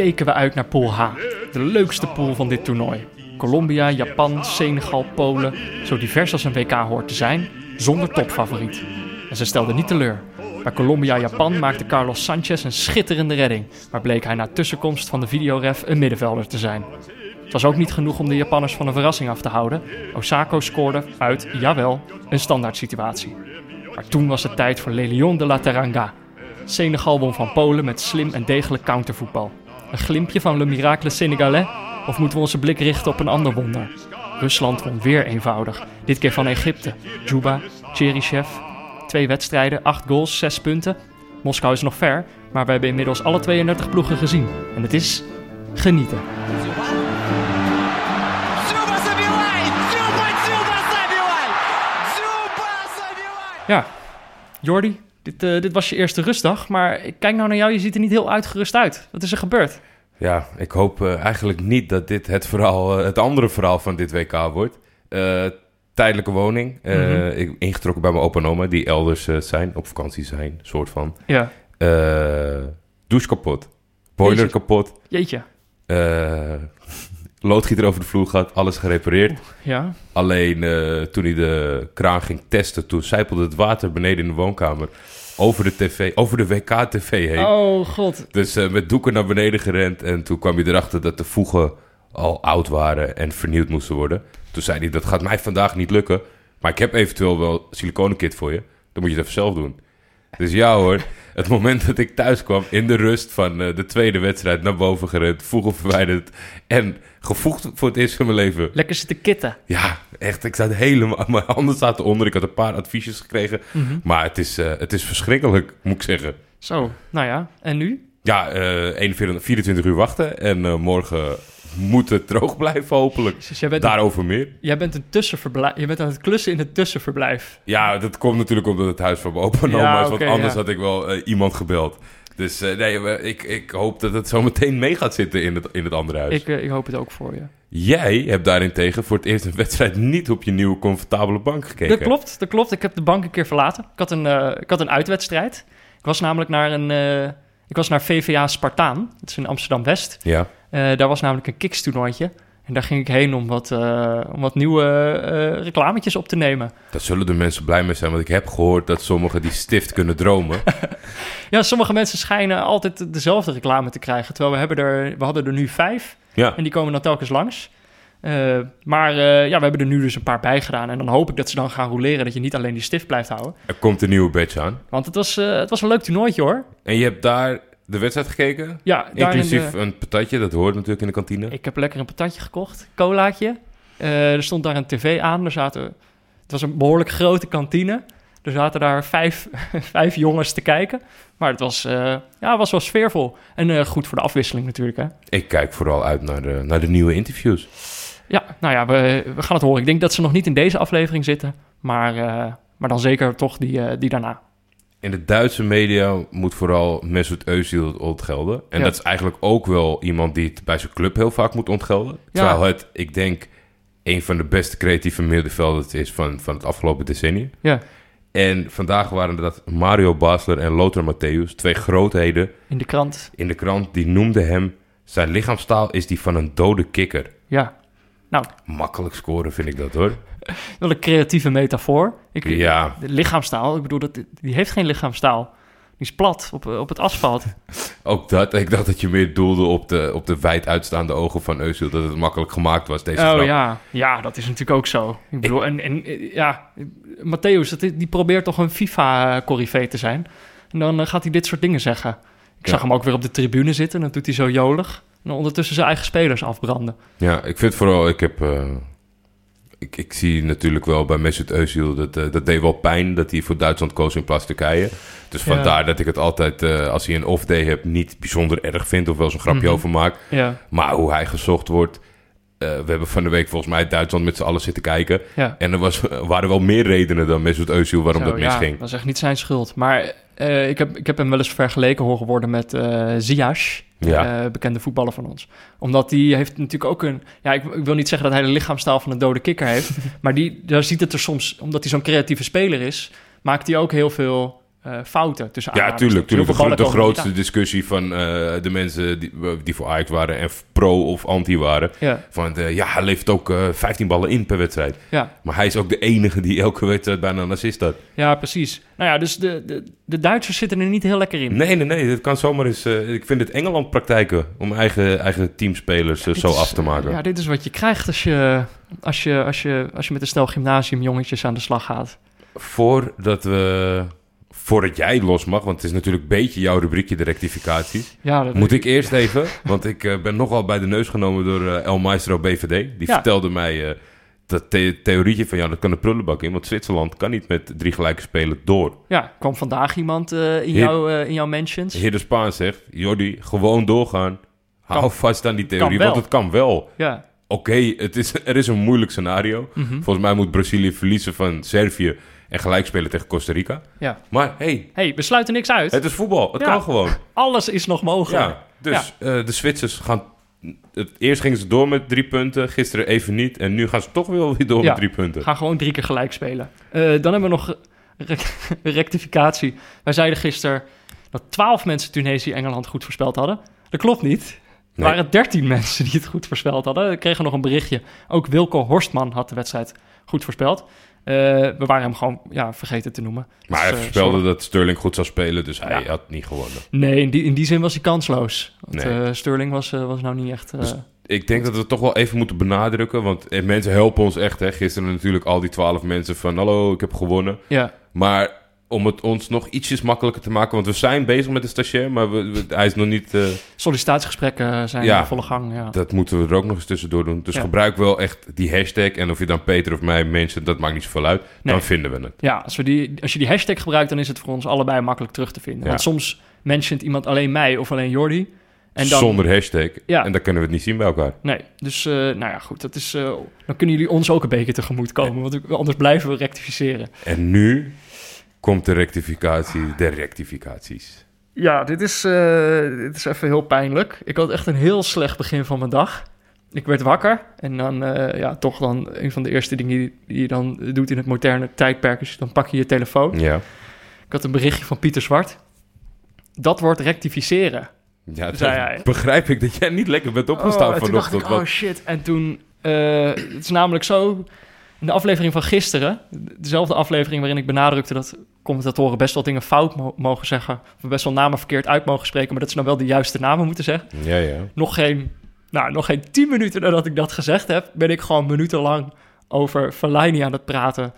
keken we uit naar Pool H, de leukste pool van dit toernooi. Colombia, Japan, Senegal, Polen, zo divers als een WK hoort te zijn, zonder topfavoriet. En ze stelden niet teleur. Bij Colombia-Japan maakte Carlos Sanchez een schitterende redding, maar bleek hij na tussenkomst van de videoref een middenvelder te zijn. Het was ook niet genoeg om de Japanners van een verrassing af te houden. Osako scoorde uit, jawel, een standaard situatie. Maar toen was het tijd voor Lelion de la Teranga. Senegal won van Polen met slim en degelijk countervoetbal. Een glimpje van Le Miracle Sénégalais? Of moeten we onze blik richten op een ander wonder? Rusland won weer eenvoudig. Dit keer van Egypte. Juba, Cherichev. Twee wedstrijden, acht goals, zes punten. Moskou is nog ver, maar we hebben inmiddels alle 32 ploegen gezien. En het is genieten. Ja, Jordi, dit, eh, dit was je eerste rustdag, maar ik kijk nou naar jou, je ziet er niet heel uitgerust uit. Wat is er gebeurd? Ja, ik hoop eh, eigenlijk niet dat dit het, verhaal, eh, het andere verhaal van dit WK wordt. Tijdelijke woning. Mhm. ik, ingetrokken bij mijn opa en oma, die elders zijn, op vakantie zijn, soort van. Ja, douche kapot. Boiler kapot. jeetje. Loodgieter over de vloer gehad, alles gerepareerd. Ja, Alleen eh, toen hij de kraan ging testen, toen zijpelde het water beneden in de woonkamer over de tv, over de WK-tv heen. oh god. Dus eh, met doeken naar beneden gerend en toen kwam hij erachter dat de voegen al oud waren en vernieuwd moesten worden. Toen zei hij, dat gaat mij vandaag niet lukken, maar ik heb eventueel wel siliconenkit voor je. Dan moet je het even zelf doen. Dus ja hoor, het moment dat ik thuis kwam in de rust van eh, de tweede wedstrijd naar boven gerend, voegen verwijderd en gevoegd voor het eerst van mijn leven. Lekker zitten kitten. Ja, echt. Ik zat helemaal... Mijn handen zaten onder. Ik had een paar adviesjes gekregen. Mhm. Maar het is, eh, het is verschrikkelijk, moet ik zeggen. Zo, nou ja. En nu? Ja, 41, 24 uur wachten. En morgen moet het droog blijven, hopelijk. Dus jij bent, Daarover meer. jij bent een tussenverblijf. Je bent aan het klussen in het tussenverblijf. Ja, dat komt natuurlijk omdat het huis van mijn opa en Ja, oma is. Want anders ja. had ik wel eh, iemand gebeld. Dus eh, nee, we- ik, ik hoop dat het zo meteen mee gaat zitten in het, in het andere huis. Ik, eh, ik hoop het ook voor je. Jij hebt daarentegen voor het eerst een wedstrijd niet op je nieuwe comfortabele bank gekeken. Dat klopt, dat klopt. Ik heb de bank een keer verlaten. Ik had een, eh, ik had een uitwedstrijd. Ik was namelijk naar een... eh, ik was naar VVA Spartaan. Dat is in Amsterdam-West. Ja. Eh, daar was namelijk een kikstoernooitje. En daar ging ik heen om wat, eh, om wat nieuwe eh reclametjes op te nemen. Daar zullen de mensen blij mee zijn, want ik heb gehoord dat sommigen die stift kunnen dromen. Ja, sommige mensen schijnen altijd dezelfde reclame te krijgen. Terwijl we, hebben er, we hadden er nu vijf. Ja, En die komen dan telkens langs. Maar ja, we hebben er nu dus een paar bij gedaan. En dan hoop ik dat ze dan gaan roleren. Dat je niet alleen die stift blijft houden. er komt een nieuwe badge aan. Want het was, het was een leuk toernooitje hoor. En je hebt daar de wedstrijd gekeken? Ja, Inclusief eh, een patatje, dat hoort natuurlijk in de kantine. ik heb lekker een patatje gekocht. Colaatje. Eh, er stond daar een tv aan. Er zaten, het was een behoorlijk grote kantine. Er zaten daar vijf, vijf jongens te kijken. Maar het was, eh, ja, was wel sfeervol. En eh, goed voor de afwisseling natuurlijk. Hè? Ik kijk vooral uit naar de, naar de nieuwe interviews. Ja, nou ja, we, we gaan het horen. Ik denk dat ze nog niet in deze aflevering zitten. Maar, maar dan zeker toch die, die daarna. In de Duitse media moet vooral Mesut Özil ontgelden. En Ja. dat is eigenlijk ook wel iemand die het bij zijn club heel vaak moet ontgelden. Ja. Terwijl het, ik denk, een van de beste creatieve middenvelders is van, van het afgelopen decennium. Ja, En vandaag waren dat Mario Basler en Lothar Matthäus, twee grootheden in de krant. in de krant. Die noemden hem, zijn lichaamstaal is die van een dode kikker. Ja, nou, Makkelijk scoren vind ik dat hoor. Wel een creatieve metafoor. Ik, Ja. De lichaamstaal, ik bedoel, dat, die heeft geen lichaamstaal. Die is plat op, op het asfalt. Ook dat, ik dacht dat je meer doelde op de, op de wijd uitstaande ogen van Özil. Dat het makkelijk gemaakt was, deze Oh grap. ja, ja, dat is natuurlijk ook zo. Ik bedoel, en, en eh, ja, Matthäus, die probeert toch een FIFA-corrivee te zijn. En dan eh, gaat hij dit soort dingen zeggen. Ik Ja. zag hem ook weer op de tribune zitten. En dan doet hij zo jolig. En ondertussen zijn eigen spelers afbranden. Ja, ik vind vooral, ik heb... eh, ik, ik zie natuurlijk wel bij Mesut Özil, dat, eh, dat deed wel pijn dat hij voor Duitsland koos in plaats Turkije. Dus Ja. vandaar dat ik het altijd, eh, als hij een off-day hebt, niet bijzonder erg vind of wel eens een grapje Mhm. over maak. Ja, Maar hoe hij gezocht wordt... eh, we hebben van de week volgens mij Duitsland met z'n allen zitten kijken. ja. En er was, waren wel meer redenen dan Mesut Özil waarom Zo, dat misging. Ja, dat is echt niet zijn schuld. Maar ik, heb, ik heb hem wel eens vergeleken horen worden met eh Ziyech, Ja. eh, bekende voetballer van ons. Omdat die heeft natuurlijk ook een... Ja, ik, ik wil niet zeggen dat hij de lichaamstaal van een dode kikker heeft. maar die, daar ziet het er soms... Omdat hij zo'n creatieve speler is... maakt hij ook heel veel eh, fouten tussen Ja, tuurlijk. tuurlijk. De, de grootste discussie van eh, de mensen die, die voor Ajax waren en pro of anti waren. Ja, Van, eh, ja, hij levert ook eh 15 ballen in per wedstrijd. ja, Maar hij is ook de enige die elke wedstrijd bijna een assist had. ja, precies. Nou ja, dus de, de, de Duitsers zitten er niet heel lekker in. Nee, nee, nee. Dat kan zomaar eens... eh, ik vind het Engeland praktijken om eigen, eigen teamspelers eh, zo is- af te maken. Ja, dit is wat je krijgt als je, als je, als je, als je met een stel gymnasiumjongetjes aan de slag gaat. Voordat we... Voordat jij los mag, want het is natuurlijk een beetje jouw rubriekje, de rectificaties. Ja, dat Moet ik eerst even, want ik eh, ben nogal bij de neus genomen door eh, El Maestro BVD. Die Ja. vertelde mij eh, dat the- theorietje van ja, dat kan de prullenbak in. Want Zwitserland kan niet met drie gelijke spelen door. Ja, kwam vandaag iemand in, eh, in jouw mentions. Heer de Spaan zegt, Jordi, gewoon doorgaan. Hou vast aan die theorie, want het kan wel. Ja. Oké, het is er is een moeilijk scenario. Mhm. Volgens mij moet Brazilië verliezen van Servië en gelijk spelen tegen Costa Rica. ja. Maar hey, hey, we sluiten niks uit. het is voetbal. Het Ja. kan gewoon. Alles is nog mogelijk. Ja, dus eh, de Zwitsers gaan... Het, eerst gingen ze door met drie punten, gisteren even niet. En nu gaan ze toch wel weer door met drie punten. Gaan gewoon drie keer gelijk spelen. Eh, dan hebben we nog rec- rectificatie. Wij zeiden gisteren dat twaalf mensen Tunesië Engeland goed voorspeld hadden. Dat klopt niet. Er waren dertien mensen die het goed voorspeld hadden. We kregen nog een berichtje. Ook Wilco Horstman had de wedstrijd goed voorspeld. Eh, we waren hem gewoon ja, vergeten te noemen. Maar Dus, hij eh, voorspelde dat Sterling goed zou spelen, dus hij Ja. had niet gewonnen. Nee, in die, in die zin was hij kansloos. Want Nee. eh, Sterling was, was nou niet echt... Dus- Ik denk dat we het toch wel even moeten benadrukken, want mensen helpen ons echt. Hè. Gisteren natuurlijk al die twaalf mensen van hallo, ik heb gewonnen. ja, Maar om het ons nog ietsjes makkelijker te maken, want we zijn bezig met de stagiair, maar we, we- hij is nog niet... eh, sollicitatiegesprekken zijn Ja. in volle gang. Ja. dat moeten we er ook nog eens tussendoor doen. Dus Ja. gebruik wel echt die hashtag. En of je dan Peter of mij mensen, dat maakt niet zoveel uit. Nee. Dan vinden we het. Ja, als, we die, als je die hashtag gebruikt, dan is het voor ons allebei makkelijk terug te vinden. Ja. Want soms mentiont iemand alleen mij of alleen Jordi. En dan, Zonder hashtag. Ja. En dan kunnen we het niet zien bij elkaar. Nee, dus eh, nou ja, goed. Dat is, eh, dan kunnen jullie ons ook een beetje tegemoet komen. Want anders blijven we rectificeren. En nu komt de rectificatie der rectificaties. Ja, dit is, eh, dit is even heel pijnlijk. Ik had echt een heel slecht begin van mijn dag. Ik werd wakker en dan, eh, ja, toch dan een van de eerste dingen die, die je dan doet in het moderne tijdperk is dan pak je je telefoon. Ja. Ik had een berichtje van Pieter Zwart. Dat wordt rectificeren. Ja, Zei hij. begrijp ik dat jij niet lekker bent opgestaan Oh, en toen dacht vanochtend. ik, oh shit. En toen, eh, het is namelijk zo, in de aflevering van gisteren, dezelfde aflevering waarin ik benadrukte dat commentatoren best wel dingen fout mo- mogen zeggen, of best wel namen verkeerd uit mogen spreken, maar dat ze nou wel de juiste namen moeten zeggen. Ja, ja. Nog geen, nou, nog geen tien minuten nadat ik dat gezegd heb, ben ik gewoon minutenlang over Fellaini aan het praten,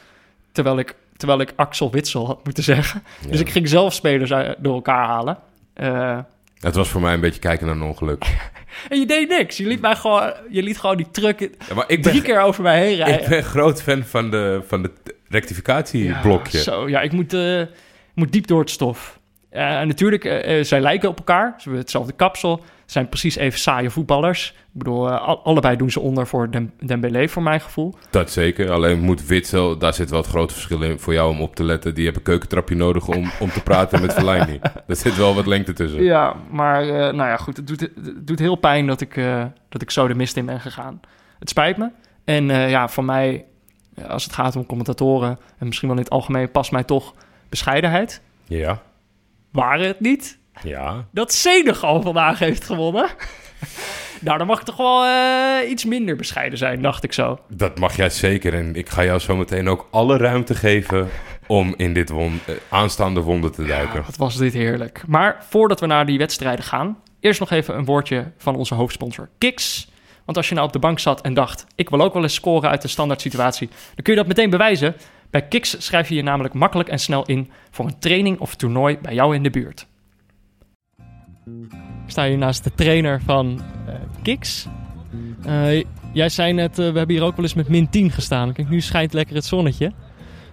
terwijl ik, terwijl ik Axel Witsel had moeten zeggen. Dus ik ging zelf spelers door elkaar halen. Eh, Het was voor mij een beetje kijken naar een ongeluk. en je deed niks. Je liet mij gewoon, je liet gewoon die truck Ja, maar ik ben, drie keer over mij heen rijden. ik ben groot fan van de, van de rectificatieblokje. Ja, zo, ja, ik moet, eh, ik moet diep door het stof. Eh, en natuurlijk, eh, eh, zij lijken op elkaar. Ze hebben hetzelfde kapsel. Ze zijn precies even saaie voetballers. Ik bedoel, al- allebei doen ze onder voor Dem Dembélé, voor mijn gevoel. Dat zeker. Alleen moet Witsel, daar zit wel het grote verschil in voor jou om op te letten. Die hebben een keukentrapje nodig om, om te praten met Fellaini. Er zit wel wat lengte tussen. Ja, maar nou ja, goed. Het doet, het doet heel pijn dat ik, dat ik zo de mist in ben gegaan. Het spijt me. En ja, voor mij, als het gaat om commentatoren... en misschien wel in het algemeen, past mij toch bescheidenheid. Ja. Waren het niet? Ja. dat Senegal vandaag heeft gewonnen. nou, dan mag ik toch wel eh, iets minder bescheiden zijn, dacht ik zo. Dat mag jij zeker. En ik ga jou zo meteen ook alle ruimte geven om in dit won eh, aanstaande wonder te duiken. Wat was dit heerlijk. Maar voordat we naar die wedstrijden gaan, eerst nog even een woordje van onze hoofdsponsor Kiks. Want als je nou op de bank zat en dacht, ik wil ook wel eens scoren uit de standaard situatie, dan kun je dat meteen bewijzen. Bij Kiks schrijf je je namelijk makkelijk en snel in voor een training of toernooi bij jou in de buurt. Ik sta hier naast de trainer van eh Kiks. Eh, jij zei net, eh, we hebben hier ook wel eens met min 10 gestaan. Kijk, nu schijnt lekker het zonnetje.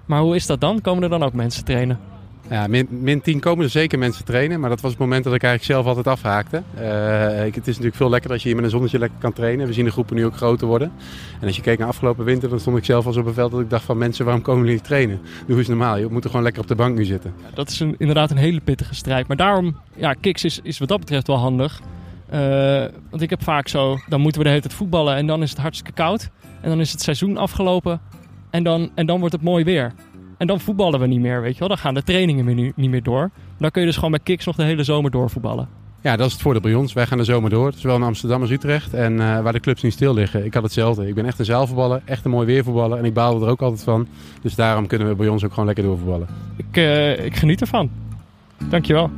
Maar hoe is dat dan? Komen er dan ook mensen trainen? Ja, min, min 10 komen er zeker mensen trainen, maar dat was het moment dat ik eigenlijk zelf altijd afhaakte. Eh, ik, het is natuurlijk veel lekkerder als je hier met een zonnetje lekker kan trainen. We zien de groepen nu ook groter worden. En als je keek naar afgelopen winter, dan stond ik zelf al zo op een veld dat ik dacht van mensen, waarom komen jullie trainen? Doe eens normaal, je moet er gewoon lekker op de bank nu zitten. Ja, dat is inderdaad een hele pittige strijd. Maar daarom, ja, Kiks is, is wat dat betreft wel handig. Eh, want ik heb vaak zo, dan moeten we de hele tijd voetballen en dan is het hartstikke koud. En dan is het seizoen afgelopen en dan, en dan wordt het mooi weer. En dan voetballen we niet meer, weet je wel. Dan gaan de trainingen meer nu, niet meer door. Dan kun je dus gewoon bij Kiks nog de hele zomer doorvoetballen. Ja, dat is het voordeel bij ons. Wij gaan de zomer door, zowel in Amsterdam als Utrecht. En eh, waar de clubs niet stil liggen. Ik had hetzelfde. Ik ben echt een zaalvoetballer, echt een mooi weervoetballer. En ik baalde er ook altijd van. Dus daarom kunnen we bij ons ook gewoon lekker doorvoetballen. Ik, eh, ik geniet ervan. Dankjewel.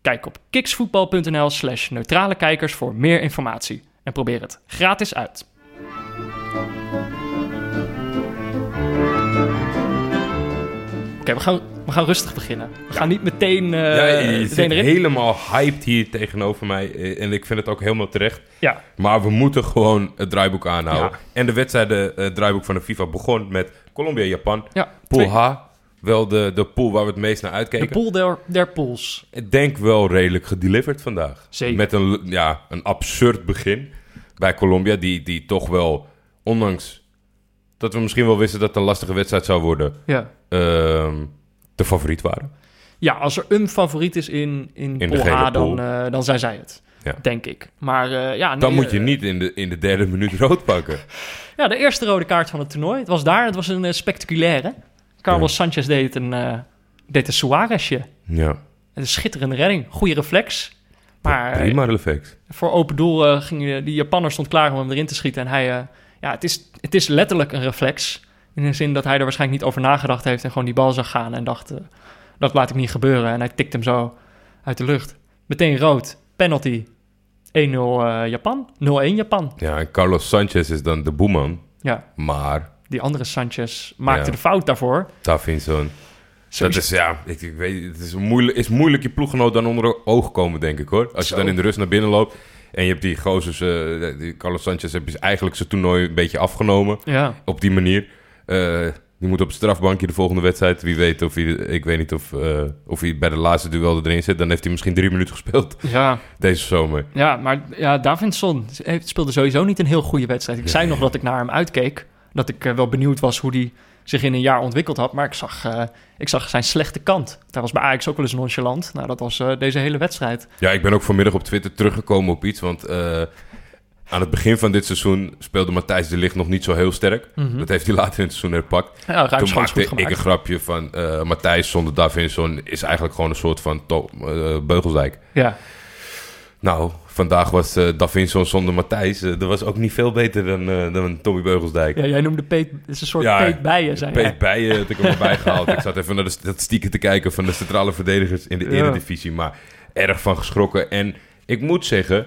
Kijk op kiksvoetbal.nl slash neutrale kijkers voor meer informatie. En probeer het gratis uit. We, gaan, we gaan rustig beginnen. We gaan niet meteen, eh ja, je meteen erin. helemaal hyped hier tegenover mij. eh, En ik vind het ook helemaal terecht. Ja, Maar we moeten gewoon het draaiboek aanhouden. Ja. En de wedstrijden, eh, het draaiboek van de FIFA begon met Colombia-Japan. ja. Pool Twee- H, wel de, de pool waar we het meest naar De uitkeken. pool der, der pools. Ik denk wel redelijk gedeliverd vandaag. Zeker. Met een, ja, een absurd begin bij Colombia, die, die toch wel, ondanks dat we misschien wel wisten dat het een lastige wedstrijd zou worden, Ja. ehm, de favoriet waren. Ja, als er een favoriet is in, in, In pool dan, pool. eh, dan zijn zij het. Ja. Denk ik. Maar eh, ja, Dan nee, moet je eh, niet in de, in de derde minuut rood pakken. Ja, de eerste rode kaart van het toernooi. Het was daar. Het was een spectaculaire. Carlos Sanchez deed een, deed een Suarezje. Ja, Een schitterende redding. Goede reflex. Maar prima reflex. voor open doel ging die Japanner stond klaar om hem erin te schieten. En hij, ja, het is, het is letterlijk een reflex. In de zin dat hij er waarschijnlijk niet over nagedacht heeft en gewoon die bal zag gaan en dacht, eh, dat laat ik niet gebeuren. En hij tikt hem zo uit de lucht. Meteen rood. Penalty. 1-0 eh, Japan. 0-1 Japan. Ja, en Carlos Sanchez is dan de boeman. Ja, Maar die andere Sanchez maakte Ja. de fout daarvoor. Dat is ja, ik, ik weet, het is moeilijk, is moeilijk je ploeggenoot dan onder oog komen, denk ik hoor. Als je Zo. dan in de rust naar binnen loopt en je hebt die gozers, eh, die Carlos Sanchez, heb je eigenlijk zijn toernooi een beetje afgenomen Ja, op die manier. Eh, die moet op het strafbankje de volgende wedstrijd. Wie weet of hij, ik weet niet of, eh, of hij bij de laatste duel erin zit. Dan heeft hij misschien drie minuten gespeeld ja, deze zomer. ja, maar ja, Davinson speelde sowieso niet een heel goede wedstrijd. Ik zei nog dat ik naar hem uitkeek. Dat ik wel benieuwd was hoe hij zich in een jaar ontwikkeld had. Maar ik zag, eh, ik zag zijn slechte kant. Hij was bij Ajax ook wel eens nonchalant. Nou, dat was eh, deze hele wedstrijd. Ja, ik ben ook vanmiddag op Twitter teruggekomen op iets. Want eh, aan het begin van dit seizoen speelde Matthijs de Ligt nog niet zo heel sterk. Mhm. Dat heeft hij later in het seizoen herpakt. Ja, Toen maakte ik een grapje van Matthijs zonder Davinson is eigenlijk gewoon een soort van Beugelsdijk. Ja, Nou, vandaag was eh Davinson zonder Matthijs. eh, dat was ook niet veel beter dan, eh, dan Tommy Beugelsdijk. ja, jij noemde Peet... Het is een soort Ja, Peet Bijen, zei jij. Peet Bijen had ik er maar bij gehaald. Ik zat even naar de statistieken te kijken van de centrale verdedigers in de Ja. Eredivisie. Maar erg van geschrokken. En ik moet zeggen,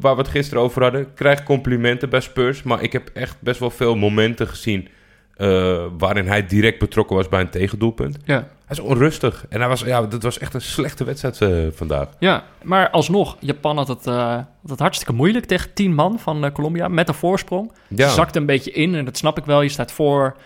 waar we het gisteren over hadden, krijg complimenten bij Spurs. Maar ik heb echt best wel veel momenten gezien eh, waarin hij direct betrokken was bij een tegendoelpunt. Ja. Hij is onrustig. En hij was, ja, dat was echt een slechte wedstrijd eh, vandaag. Ja, maar alsnog, Japan had het, eh, had het hartstikke moeilijk tegen tien man van Colombia met een voorsprong. Ja. Ze zakte een beetje in en dat snap ik wel. Je staat voor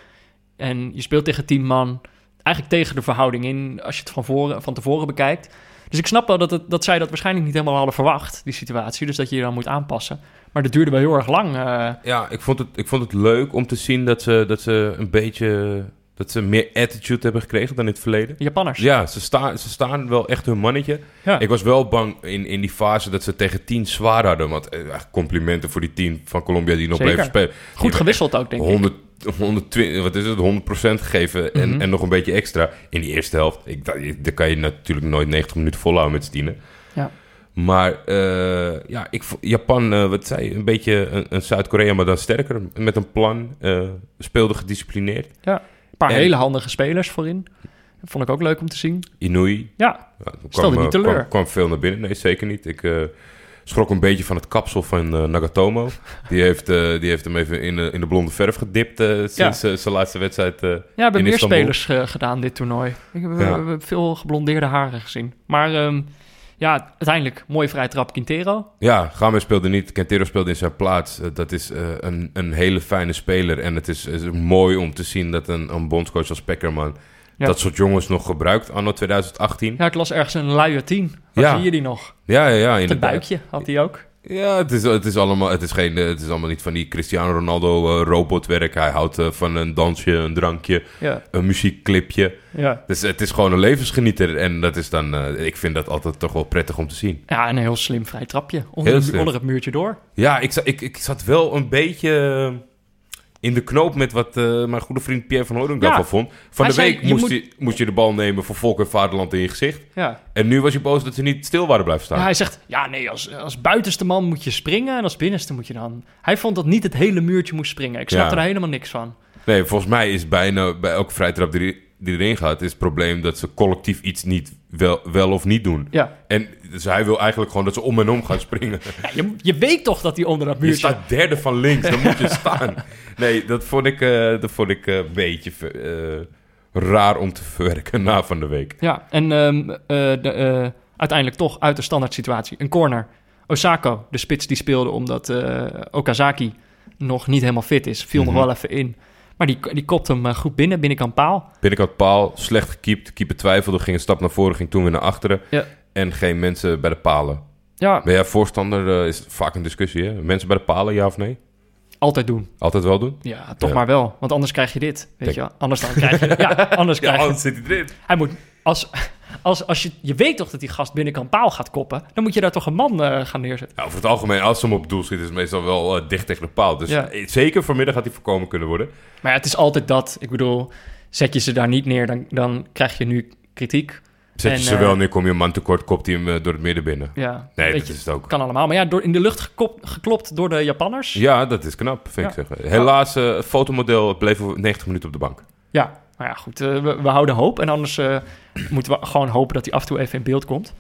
en je speelt tegen tien man. Eigenlijk tegen de verhouding in als je het van, voren, van tevoren bekijkt. Dus ik snap wel dat, het, dat zij dat waarschijnlijk niet helemaal hadden verwacht, die situatie. Dus dat je je dan moet aanpassen. Maar dat duurde wel heel erg lang. eh. Ja, ik vond, het, ik vond het leuk om te zien dat ze, dat ze een beetje... Dat ze meer attitude hebben gekregen dan in het verleden. de Japanners. Ja, ze, staan ze staan wel echt hun mannetje. Ja. Ik was wel bang in, in die fase dat ze tegen 10 zwaar hadden. Want eh, echt complimenten voor die 10 van Colombia die nog Zeker. bleven spelen. Goed gewisseld ook, denk ik. 100, 120, wat is het, 100% gegeven en, Mhm. en nog een beetje extra in die eerste helft. Ik, daar kan je natuurlijk nooit 90 minuten volhouden met z'n tienen. Ja. Maar eh, ja, ik, Japan, eh, wat zei een beetje een, een Zuid-Korea, maar dan sterker. Met een plan, eh, speelde gedisciplineerd. Een paar En- hele handige spelers voorin. Dat vond ik ook leuk om te zien. Inui, Ja, Ja, Stelde kwam, niet teleur. Kwam, kwam veel naar binnen. Nee, zeker niet. Ik schrok een beetje van het kapsel van eh, Nagatomo. Die heeft, eh, die heeft hem even in, de- in de blonde verf gedipt eh, sinds eh, zijn laatste wedstrijd. eh. Ja, we hebben meer Istanbul. spelers eh, gedaan dit toernooi. Ik heb, Ja. we hebben veel geblondeerde haren gezien. Maar ehm, ja, uiteindelijk mooie vrije trap Quintero. ja, Games speelde niet. Quintero speelde in zijn plaats. Eh, dat is eh, een, een hele fijne speler. En het is, is mooi om te zien dat een, een bondscoach als Peckerman... Ja. dat soort jongens nog gebruikt anno 2018. Ja, ik las ergens een luie 10. Waar Ja. zie je die nog? Ja, ja, ja, Het buikje had hij ook. Ja, het is, het is, allemaal, het is, geen, het is allemaal niet van die Cristiano Ronaldo eh, robotwerk. Hij houdt eh, van een dansje, een drankje, Ja, een muziekclipje. ja. Dus het is gewoon een levensgenieter. En dat is dan, eh, ik vind dat altijd toch wel prettig om te zien. ja, en een heel slim vrij trapje. Onder, onder het muurtje door. Ja, ik, ik, ik zat wel een beetje in de knoop met wat eh, mijn goede vriend Pierre van Hooydonk Ja. daarvan vond. Van Hij de zei, week je moest, moet- je, moest je de bal nemen voor volk en vaderland in je gezicht. Ja. En nu was je boos dat ze niet stil waren blijven staan. Ja, hij zegt, ja nee, als, als buitenste man moet je springen en als binnenste moet je dan... Hij vond dat niet het hele muurtje moest springen. Ik snapte Ja. er helemaal niks van. Nee, volgens mij is bijna bij elke vrijtrap die, die erin gaat... is het probleem dat ze collectief iets niet wel, wel of niet doen. Ja, En dus hij wil eigenlijk gewoon dat ze om en om gaan springen. ja je, je weet toch dat hij onder dat Je muurtje... staat derde van links, dan moet je staan. Nee, dat vond ik, eh, dat vond ik eh, een beetje eh, raar om te verwerken na van de week. Ja, en ehm, eh, de, uiteindelijk toch uit de standaard situatie. Een corner. Osako, de spits die speelde omdat Okazaki nog niet helemaal fit is. Viel Mhm. nog wel even in. Maar die, die kopt hem eh, goed binnen, binnenkant paal. Binnenkant paal, slecht gekiept. Keeper twijfelde, ging een stap naar voren, ging toen weer naar achteren. Ja. En geen mensen bij de palen. Ja, Ben jij voorstander? eh, is vaak een discussie, hè? Mensen bij de palen, ja of nee? altijd doen. Altijd wel doen? Ja, toch Ja. maar wel. Want anders krijg je dit. Weet Kijk. je wel? Anders dan krijg je... ja, anders krijg je... zit hij erin. Hij moet... Als, als, als je, je weet toch dat die gast binnenkant paal gaat koppen... dan moet je daar toch een man eh, gaan neerzetten. Ja, over het algemeen, als ze hem op doel schiet, is het meestal wel eh, dicht tegen de paal. Dus Ja. eh, zeker vanmiddag had hij voorkomen kunnen worden. Maar ja, het is altijd dat. Ik bedoel, zet je ze daar niet neer... dan, dan krijg je nu kritiek. Zet je En, ze wel neer, kom je een man tekort, kopt hij hem door het midden binnen. Ja, Nee, dat je, is het ook. kan allemaal. Maar ja, door, in de lucht geklopt door de Japanners. Ja, Ja, dat is knap, vind Ja. ik zeggen. Helaas, fotomodel bleef 90 minuten op de bank. Maar ja, goed. eh, we, we houden hoop. En anders eh, moeten we gewoon hopen dat hij af en toe even in beeld komt.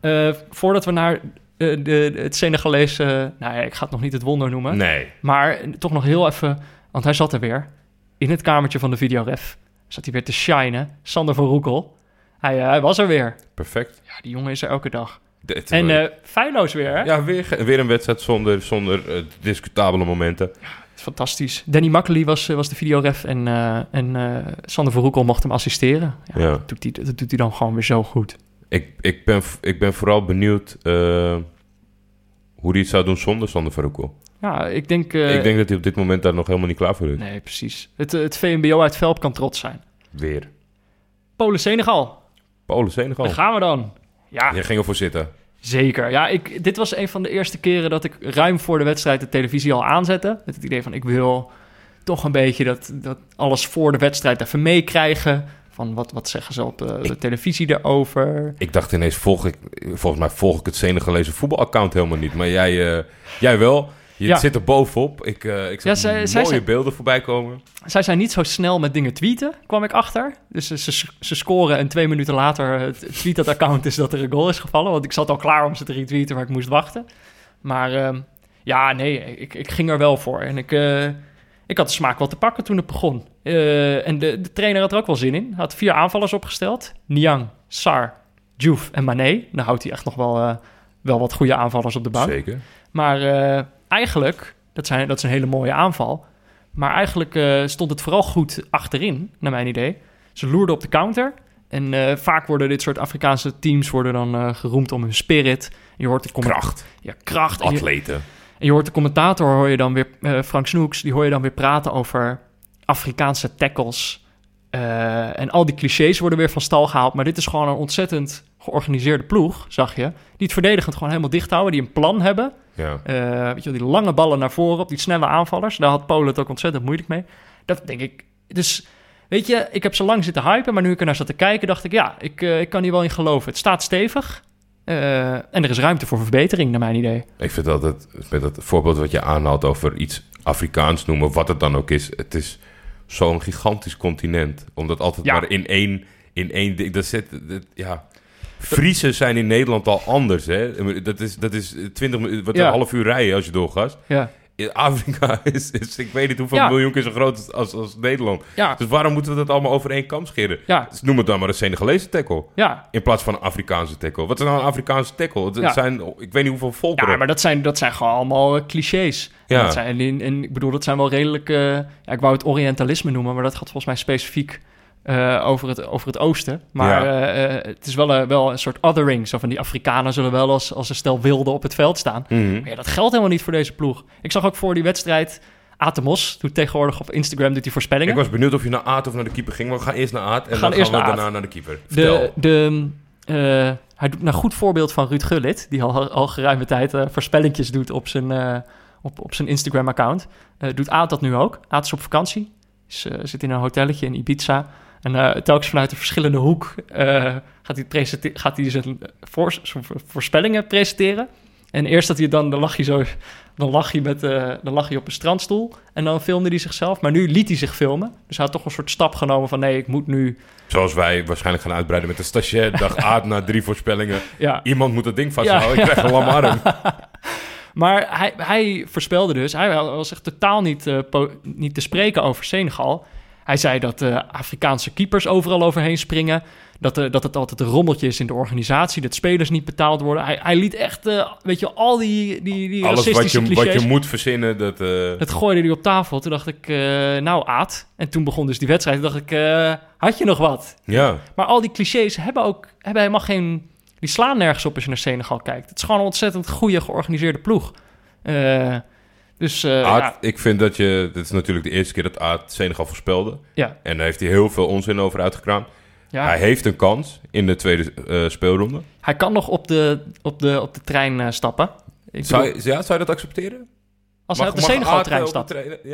Eh, voordat we naar de, het Senegalese... nou ja, ik ga het nog niet het wonder noemen. Nee. Maar toch nog heel even... Want hij zat er weer. In het kamertje van de videoref. Zat hij weer te shinen. Sander van Roekel. Hij, hij was er weer. Perfect. Ja, die jongen is er elke dag. Dit- En eh feilloos weer, hè? ja, weer, weer een wedstrijd zonder, zonder discutabele momenten. Fantastisch. Danny Makkely was, eh, was de videoref en, eh, en eh, Sander van Roekel mocht hem assisteren. Ja, Ja. Dat, doet hij, dat doet hij dan gewoon weer zo goed. Ik, ik, ben, ik ben vooral benieuwd hoe hij het zou doen zonder Sander Verhoekel. Ja, ik denk... ik denk dat hij op dit moment daar nog helemaal niet klaar voor is. Nee, precies. Het, het VMBO uit Velp kan trots zijn. Weer. Polen-Senegal. Polen, Senegal. Daar gaan we dan. Ja, Jij ging ervoor zitten. Zeker. Ja, ik, dit was een van de eerste keren dat ik ruim voor de wedstrijd de televisie al aanzette. Met het idee van, ik wil toch een beetje dat, dat alles voor de wedstrijd even meekrijgen. Van wat, wat zeggen ze op de, de televisie erover. Ik dacht ineens, volg ik, volgens mij volg ik het Senegalese voetbalaccount helemaal niet. Maar jij, eh, jij wel. Je Ja. zit er bovenop. Ik, eh ik zag Ja, zij- mooie zij zijn- beelden voorbij komen. Zij zijn niet zo snel met dingen tweeten, kwam ik achter. Dus ze, ze, ze scoren en twee minuten later het tweet dat account is dat er een goal is gevallen. Want ik zat al klaar om ze te retweeten, maar ik moest wachten. Maar ehm, ja, nee, ik, ik ging er wel voor. En ik, eh, ik had de smaak wel te pakken toen het begon. Eh, en de, de trainer had er ook wel zin in. Hij had vier aanvallers opgesteld. Niang, Sar, Diouf en Mané. Dan houdt hij echt nog wel, eh, wel wat goede aanvallers op de bank. Zeker. Maar eh, eigenlijk, dat, zijn, dat is een hele mooie aanval. Maar eigenlijk eh, stond het vooral goed achterin, naar mijn idee. Ze loerden op de counter. En eh, vaak worden dit soort Afrikaanse teams worden dan eh, geroemd om hun spirit. Je hoort de Kracht. Ja, kracht. En je, Atleten. en je hoort de commentator, hoor je dan weer, Frank Snoeks, die hoor je dan weer praten over Afrikaanse tackles. En al die clichés worden weer van stal gehaald. Maar dit is gewoon een ontzettend georganiseerde ploeg, zag je. Die het verdedigend gewoon helemaal dicht houden. Die een plan hebben. Ja. Eh, weet je wel, die lange ballen naar voren op, die snelle aanvallers. Daar had Polen het ook ontzettend moeilijk mee. Dat denk ik. Dus weet je, ik heb zo lang zitten hypen, maar nu ik er naar zat te kijken, dacht ik, ja, ik, eh, ik kan hier wel in geloven. Het staat stevig. eh, en er is ruimte voor verbetering, naar mijn idee. Ik vind altijd, met het voorbeeld wat je aanhaalt over iets Afrikaans noemen, wat het dan ook is. Het is zo'n gigantisch continent. Omdat altijd Ja. maar in één, in één ding. Dat zit, dat, ja. Friesen zijn in Nederland al anders, hè? Dat is, dat is 20 minuten, wat Ja. een half uur rijden als je doorgaat. Ja, In Afrika is, is, ik weet niet hoeveel Ja. miljoen keer zo groot als, als Nederland. ja, Dus waarom moeten we dat allemaal over één kam scheren? ja, Dus noem het dan maar een Senegalese tackle. ja. In plaats van een Afrikaanse tackle. Wat is nou een Afrikaanse tackle? Het zijn, ik weet niet hoeveel volkeren. Ja, maar dat zijn, dat zijn gewoon allemaal eh, clichés. En Ja. Dat zijn, en, en ik bedoel, dat zijn wel redelijk... eh, ja, ik wou het orientalisme noemen, maar dat gaat volgens mij specifiek eh, over, het, over het oosten. Maar Ja. eh, eh, het is wel, een- wel een soort othering. Zo van die Afrikanen zullen wel als, als een stel wilden op het veld staan. Mhm. Maar ja, dat geldt helemaal niet voor deze ploeg. Ik zag ook voor die wedstrijd... Atemos doet tegenwoordig op Instagram doet hij voorspellingen. Ik was benieuwd of je naar Aad of naar de keeper ging. Maar we gaan eerst naar Aad en gaan dan eerst gaan we naar daarna naar de keeper. Vertel. De, de, eh, hij doet naar goed voorbeeld van Ruud Gullit, die al, al geruime tijd voorspellingjes doet op zijn, op, op zijn Instagram-account. Doet Aad dat nu ook. Aad is op vakantie, is, zit in een hotelletje in Ibiza. En eh, telkens vanuit een verschillende hoek eh, gaat, hij presente- gaat hij zijn, voor, zijn voorspellingen presenteren. En eerst dat hij dan, dan lag hij zo, dan lag hij, met, eh, dan lag hij op een strandstoel en dan filmde hij zichzelf. Maar nu liet hij zich filmen. Dus hij had toch een soort stap genomen van nee, ik moet nu, Zoals wij waarschijnlijk gaan uitbreiden met de stagiair. Dag Aad na drie voorspellingen. ja, Iemand moet het ding vasthouden. Ja. Ik krijg een lam arm. Maar hij, hij voorspelde dus, hij was echt totaal niet, po- niet te spreken over Senegal. Hij zei dat de Afrikaanse keepers overal overheen springen. Dat, eh, dat het altijd een rommeltje is in de organisatie. Dat spelers niet betaald worden. Hij, hij liet echt, eh, weet je, al die, die, die Alles wat je, clichés... wat je moet verzinnen, dat... eh, Dat gooide hij op tafel. Toen dacht ik, eh, nou Aad. En toen begon dus die wedstrijd. Toen dacht ik, eh, had je nog wat? ja. Maar al die clichés hebben ook hebben helemaal geen. Die slaan nergens op als je naar Senegal kijkt. Het is gewoon een ontzettend goede georganiseerde ploeg. Dus eh, ja, ik vind dat je... Dit is natuurlijk de eerste keer dat Aad Senegal voorspelde. ja, En daar heeft hij heel veel onzin over uitgekraamd. ja. Hij heeft een kans in de tweede eh, speelronde. Hij kan nog op de, op de, op de trein eh, stappen. Ik Zou, bedoel, je- ja, zou je dat accepteren? als Mag- hij op de Senegal-trein stapt. de Ja?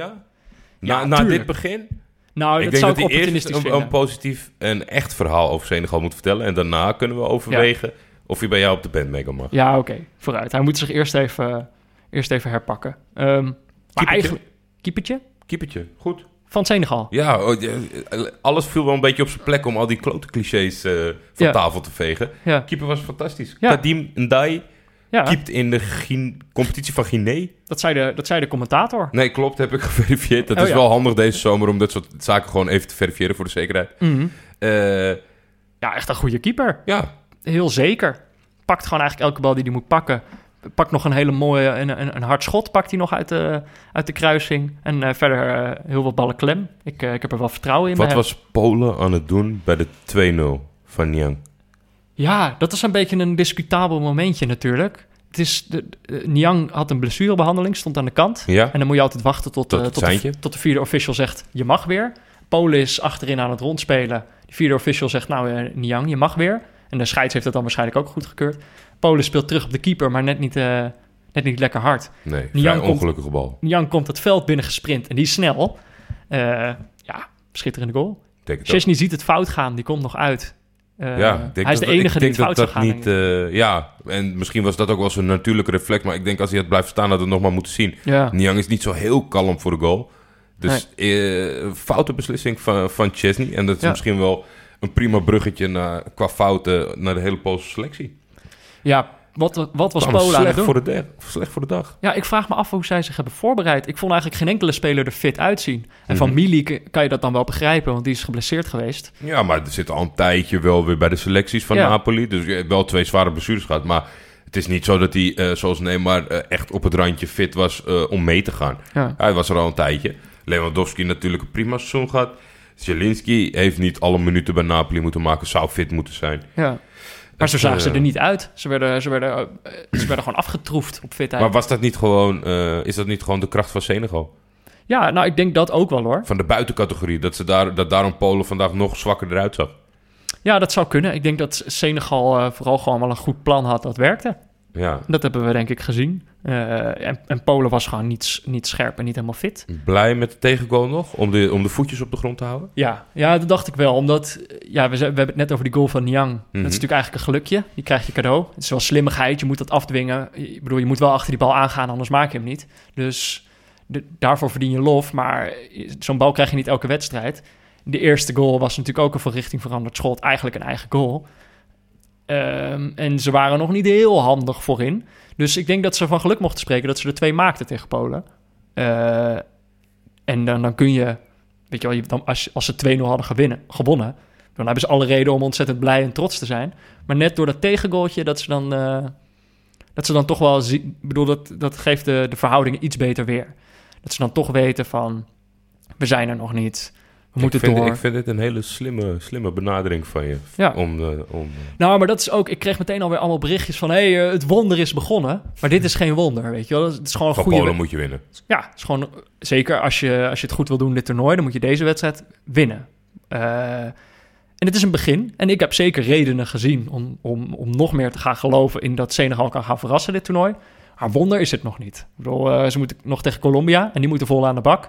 Ja, Na, na dit begin? Nou, ik dat denk zou dat ik hij eerst een, positief en echt verhaal over Senegal moet vertellen. En daarna kunnen we overwegen of hij bij jou op de bandmaker mag. Ja, oké, vooruit. Hij moet zich eerst even, eerst even herpakken. Ehm, maar Keepertje? eigenlijk... Goed. Van Senegal. Ja, oh, ja, alles viel wel een beetje op zijn plek om al die klote clichés eh, van Ja. tafel te vegen. Ja, Keeper was fantastisch. Ja. Kadim Ndai ja keept in de competitie van Guinea. dat, zei de, dat zei de commentator. Nee, klopt, heb ik geverifieerd. Dat Oh, is ja. wel handig deze zomer om dat soort zaken gewoon even te verifiëren voor de zekerheid. Mhm. Eh, Ja, echt een goede keeper. ja, Heel zeker. Pakt gewoon eigenlijk elke bal die hij moet pakken. Pakt nog een hele mooie, een, een, een hard schot pakt hij nog uit de, uit de kruising. En eh, verder eh, heel wat ballen klem. Ik, eh, ik heb er wel vertrouwen in. wat hem. was Polen aan het doen bij de 2-0 van Niang? Ja, dat is een beetje een discutabel momentje natuurlijk. Het is, de, Niang had een blessurebehandeling, stond aan de kant. Ja? En dan moet je altijd wachten tot, Tot tot, de, tot de vierde official zegt, je mag weer. Polen is achterin aan het rondspelen. De vierde official zegt, nou Niang, je mag weer. En de scheids heeft dat dan waarschijnlijk ook goedgekeurd. Polen speelt terug op de keeper, maar net niet, eh, net niet lekker hard. Nee, komt- ongelukkige bal. Niang komt het veld binnen gesprint en die is snel. Eh, ja, schitterende goal. Chesney ziet het fout gaan, die komt nog uit. Ja, denk hij is de dat- enige ik die denk het fout dat dat gaan. niet. eh, ja, en misschien was dat ook wel zijn natuurlijke reflex. Maar ik denk als hij het blijft staan, dat we het nog maar moeten zien. ja. Niang is niet zo heel kalm voor de goal. Dus eh, foute beslissing van, van Chesney. En dat is Ja. misschien wel een prima bruggetje naar, qua fouten naar de hele Poolse selectie. Ja, wat, wat was Allemaal Polen aan het slecht doen? voor, de dag, slecht voor de dag. Ja, ik vraag me af hoe zij zich hebben voorbereid. Ik vond eigenlijk geen enkele speler er fit uitzien. En van Mhm. Milik kan je dat dan wel begrijpen, want die is geblesseerd geweest. Ja, maar er zit al een tijdje wel weer bij de selecties van Ja. Napoli. Dus je hebt wel twee zware blessures gehad. Maar het is niet zo dat hij, eh, zoals Neymar, eh, echt op het randje fit was eh, om mee te gaan. Ja. Hij was er al een tijdje. Lewandowski natuurlijk een prima seizoen gehad. Zielinski heeft niet alle minuten bij Napoli moeten maken. Zou fit moeten zijn. ja. Maar zo Dus, zagen ze eh, er niet uit. Ze werden, ze werden, eh, ze werden gewoon afgetroefd op fitheid. Maar was dat niet gewoon, eh, is dat niet gewoon de kracht van Senegal? Ja, nou, ik denk dat ook wel hoor. Van de buitencategorie. Dat, ze daar, dat daarom Polen vandaag nog zwakker eruit zag. Ja, dat zou kunnen. Ik denk dat Senegal vooral gewoon wel een goed plan had dat werkte. Ja. Dat hebben we denk ik gezien. Eh, en, en Polen was gewoon niet, niet scherp en niet helemaal fit. Blij met de tegengoal nog? Om de, om de voetjes op de grond te houden? Ja, ja, dat dacht ik wel. Omdat, ja, we, we hebben het net over die goal van Niang. Dat is natuurlijk eigenlijk een gelukje. Die krijg je cadeau. Het is wel slimmigheid. Je moet dat afdwingen. Ik bedoel, je moet wel achter die bal aangaan, anders maak je hem niet. Dus de- daarvoor verdien je lof. Maar zo'n bal krijg je niet elke wedstrijd. De eerste goal was natuurlijk ook een van richting veranderd schot. Eigenlijk een eigen goal. Ehm, en ze waren nog niet heel handig voorin. Dus ik denk dat ze van geluk mochten spreken dat ze er twee maakten tegen Polen. Eh, en dan, dan kun je, weet je wel, dan, als, als ze 2-0 hadden gewinnen, gewonnen, dan hebben ze alle reden om ontzettend blij en trots te zijn. Maar net door dat tegengoaltje, dat ze dan, eh, dat ze dan toch wel, zie- ik bedoel, dat, dat geeft de, de verhoudingen iets beter weer. Dat ze dan toch weten van, we zijn er nog niet. Ik vind, door. Ik vind het een hele slimme, slimme benadering van je. Ja. Om, eh, om, eh, Nou, maar dat is ook... Ik kreeg meteen alweer allemaal berichtjes van... hé, hey, eh, het wonder is begonnen. Maar dit is geen wonder, weet je wel. Het is gewoon een van goede... Polen moet je winnen. Ja, het is gewoon... Zeker als je, als je het goed wil doen dit toernooi... dan moet je deze wedstrijd winnen. En het is een begin. En ik heb zeker redenen gezien... om, om, om nog meer te gaan geloven... in dat Senegal kan gaan verrassen dit toernooi. Maar wonder is het nog niet. Ik bedoel, ze moeten nog tegen Colombia... en die moeten vol aan de bak.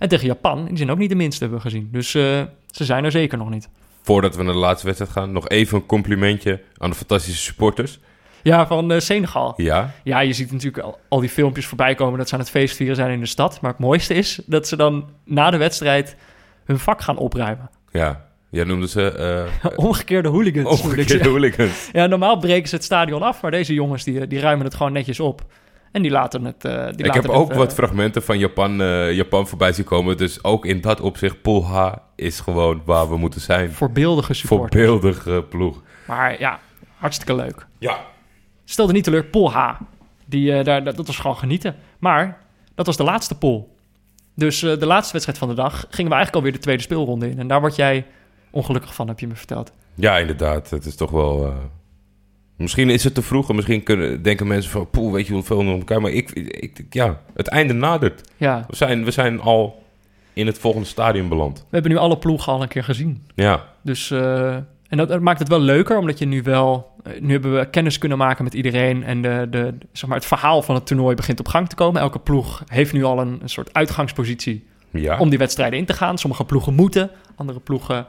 En tegen Japan, die zijn ook niet de minste, hebben we gezien. Dus eh, ze zijn er zeker nog niet. Voordat we naar de laatste wedstrijd gaan, nog even een complimentje aan de fantastische supporters. Ja, van eh, Senegal. Ja, Ja, je ziet natuurlijk al, al die filmpjes voorbij komen dat ze aan het feestvieren zijn in de stad. Maar het mooiste is dat ze dan na de wedstrijd hun vak gaan opruimen. ja. Jij noemde ze eh Omgekeerde hooligans. omgekeerde hooligans. Ja, normaal breken ze het stadion af, maar deze jongens die, die ruimen het gewoon netjes op. En die laten het. eh, die Ik laten heb het, ook eh, wat fragmenten van Japan, eh, Japan voorbij zien komen. Dus ook in dat opzicht, Pool H is gewoon waar we moeten zijn. voorbeeldige support. Voorbeeldig eh, ploeg. Maar ja, hartstikke leuk. Ja. Stelde niet teleur, Pol H. Die, eh, daar, dat, dat was gewoon genieten. Maar dat was de laatste pool. Dus eh, de laatste wedstrijd van de dag gingen we eigenlijk alweer de tweede speelronde in. En daar word jij ongelukkig van, heb je me verteld. Ja, inderdaad. Het is toch wel... Misschien is het te vroeg en misschien kunnen, denken mensen van... Poeh, weet je hoeveel nog elkaar... Maar ik, ik, ja, het einde nadert. Ja, We zijn, we zijn al in het volgende stadium beland. we hebben nu alle ploegen al een keer gezien. Ja, Dus, eh, en dat, dat maakt het wel leuker, omdat je nu wel... eh, nu hebben we kennis kunnen maken met iedereen. En de, de, zeg maar, het verhaal van het toernooi begint op gang te komen. Elke ploeg heeft nu al een, een soort uitgangspositie ja. om die wedstrijden in te gaan. Sommige ploegen moeten, andere ploegen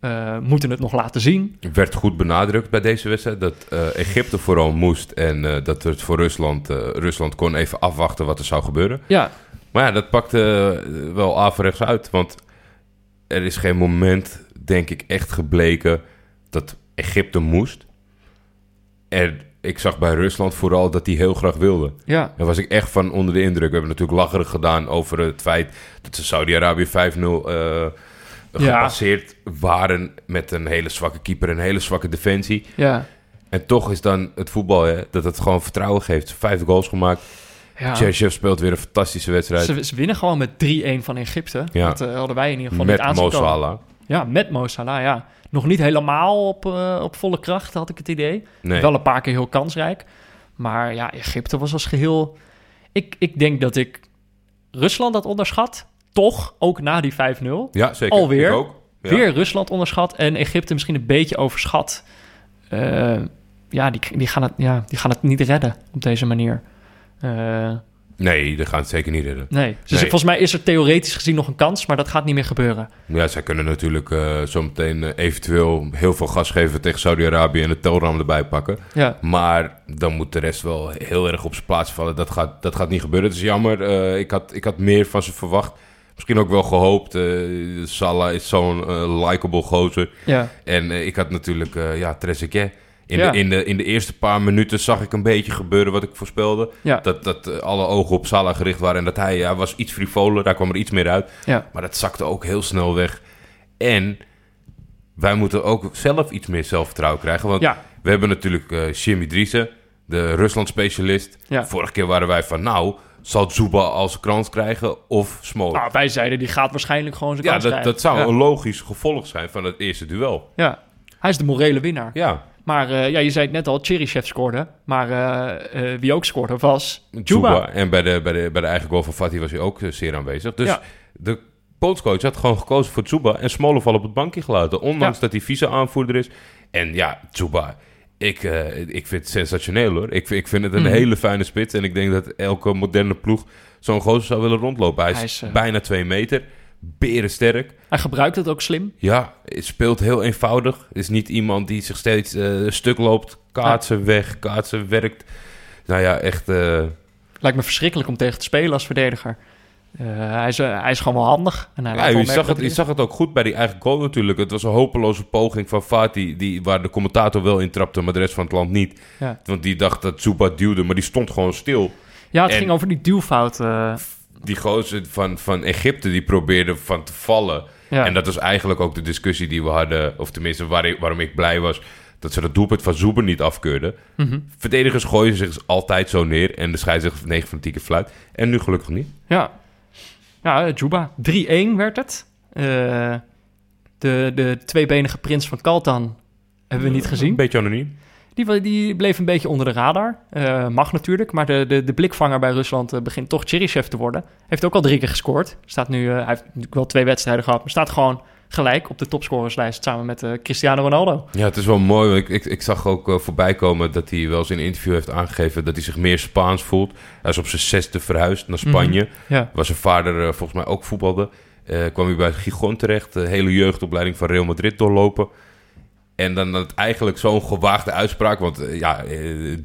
eh, moeten het nog laten zien. werd goed benadrukt bij deze wedstrijd dat eh, Egypte vooral moest en eh, dat het voor Rusland, Rusland kon even afwachten wat er zou gebeuren. Ja, Maar ja, dat pakte wel averechts uit, want er is geen moment, denk ik, echt gebleken dat Egypte moest. En ik zag bij Rusland vooral dat die heel graag wilde. ja, Daar was ik echt van onder de indruk. We hebben natuurlijk lacherig gedaan over het feit dat ze Saudi-Arabië 5-0 eh gepasseerd waren met een hele zwakke keeper en een hele zwakke defensie. ja. En toch is dan het voetbal hè, dat het gewoon vertrouwen geeft. Vijf goals gemaakt. ja. Cherchev speelt weer een fantastische wedstrijd. Ze, ze winnen gewoon met 3-1 van Egypte. Ja. Dat eh, hadden wij in ieder geval met niet. Salah. Ja, met Mo Salah, ja. Nog niet helemaal op, eh, op volle kracht, had ik het idee. Nee. Wel een paar keer heel kansrijk. Maar ja, Egypte was als geheel... Ik, ik denk dat ik Rusland had onderschat. Toch, ook na die 5-0. Ja, zeker. Alweer? Ik ook. Ja. Weer Rusland onderschat en Egypte misschien een beetje overschat. Eh, ja, die, die, gaan het, ja, die gaan het niet redden op deze manier. Eh, Nee, dat gaat het zeker niet redden. nee. Dus Nee. volgens mij is er theoretisch gezien nog een kans, maar dat gaat niet meer gebeuren. Ja, zij kunnen natuurlijk eh, zometeen eventueel heel veel gas geven tegen Saudi-Arabië en het telram erbij pakken. Ja, Maar dan moet de rest wel heel erg op zijn plaats vallen. Dat gaat, dat gaat niet gebeuren. Het is jammer. Ik, had, ik had meer van ze verwacht. Misschien ook wel gehoopt. Eh, Salah is zo'n eh, likable gozer. ja, En eh, ik had natuurlijk, ja, Trezeguet. In, Ja. de, in, de, in de eerste paar minuten zag ik een beetje gebeuren wat ik voorspelde. ja, Dat, dat alle ogen op Salah gericht waren. En dat hij ja, was iets frivoler. Daar kwam er iets meer uit. ja. Maar dat zakte ook heel snel weg. En wij moeten ook zelf iets meer zelfvertrouwen krijgen. Want Ja, we hebben natuurlijk Jimmy Driessen, de Rusland-specialist. Ja. Vorige keer waren wij van, nou, zal Zuba als krans krijgen of Smolik? nou, wij zeiden die gaat waarschijnlijk gewoon zijn ja, kans dat, krijgen. dat zou ja. een logisch gevolg zijn van het eerste duel. Ja, hij is de morele winnaar. Ja, Maar eh, ja, je zei het net al, Cheryshev scoorde. Maar eh, eh, wie ook scoorde was Zuba. Juba. En bij de, bij, de, bij de eigen goal van Fatih was hij ook zeer aanwezig. Dus Ja. de coach had gewoon gekozen voor Zuba en Smolov op het bankje gelaten. Ondanks Ja. dat hij vice-aanvoerder is. En ja, Zuba, ik, eh, ik vind het sensationeel hoor. Ik, vind- ik vind het een Mhm. hele fijne spits. En ik denk dat elke moderne ploeg zo'n gozer zou willen rondlopen. Hij is, Hij is, eh, bijna twee meter. Berensterk. Hij gebruikt het ook slim. Ja, het speelt heel eenvoudig. Is niet iemand die zich steeds eh, stuk loopt. Kaatsen weg, kaatsen werkt. Nou ja, echt... Lijkt me verschrikkelijk om tegen te spelen als verdediger. Eh, hij, is, eh, hij is gewoon wel handig. En hij laat Ja, je, zag het, je zag het ook goed bij die eigen goal natuurlijk. Het was een hopeloze poging van Fatih, die, waar de commentator wel in trapte, maar de rest van het land niet. Ja. Want die dacht dat Zuba duwde, maar die stond gewoon stil. Ja, het En- ging over die duwfout. eh, Die gozer van, van Egypte, die probeerde van te vallen. ja. En dat was eigenlijk ook de discussie die we hadden, of tenminste waar waarom ik blij was, dat ze dat doelpunt van Zuber niet afkeurden. Mhm. Verdedigers gooien zich altijd zo neer en de scheidsrechter 9 van 10 keer fluit. En nu gelukkig niet. Ja, ja eh, Juba. 3-1 werd het. Eh, De, de tweebenige prins van Kaltan hebben we niet gezien. Een beetje anoniem. Die, die bleef een beetje onder de radar. Eh, mag natuurlijk, maar de, de, de blikvanger bij Rusland eh, begint toch Cheryshev te worden. Heeft ook al drie keer gescoord. Staat nu, eh, hij heeft natuurlijk wel twee wedstrijden gehad, maar staat gewoon gelijk op de topscorerslijst samen met eh, Cristiano Ronaldo. Ja, het is wel mooi. Ik, ik, ik zag ook eh, voorbij komen dat hij wel eens in een interview heeft aangegeven dat hij zich meer Spaans voelt. Hij is op zijn zesde verhuisd naar Spanje. Ja, Waar zijn vader eh, volgens mij ook voetbalde. Kwam hij bij Gijon terecht. De hele jeugdopleiding van Real Madrid doorlopen. En dan dat eigenlijk zo'n gewaagde uitspraak. Want ja,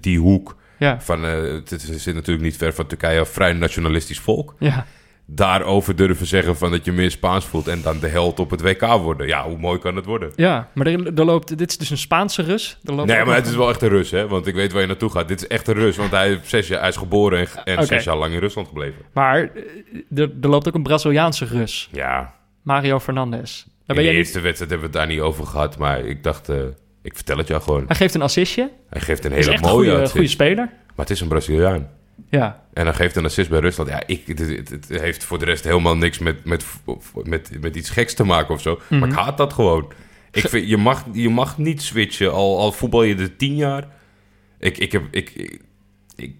die hoek ja, van... het, het zit natuurlijk niet ver van Turkije. Een vrij nationalistisch volk. ja. Daarover durven zeggen van dat je meer Spaans voelt. En dan de held op het WK worden. Ja, hoe mooi kan het worden? ja maar er, er loopt, dit is dus een Spaanse Rus. Er loopt Nee, maar het is wel echt een Rus, hè? Want ik weet waar je naartoe gaat. Dit is echt een Rus, want hij, zes jaar, hij is geboren en, en Oké. zes jaar lang in Rusland gebleven. Maar eh, er, er loopt ook een Braziliaanse Rus, Ja, Mario Fernandes. Daar in ben de niet... eerste wedstrijd hebben we het daar niet over gehad. Maar ik dacht, eh, ik vertel het jou gewoon. Hij geeft een assistje. Hij geeft een hele mooie goede, assist. goede speler. Maar het is een Braziliaan. Ja, En hij geeft een assist bij Rusland. Ja, ik, het, het- het heeft voor de rest helemaal niks met, met, met, met iets geks te maken of zo. Maar ik haat dat gewoon. Ik vind, je, mag, je mag niet switchen, al, al voetbal je er tien jaar. Ik, ik heb... Ik, ik, ik-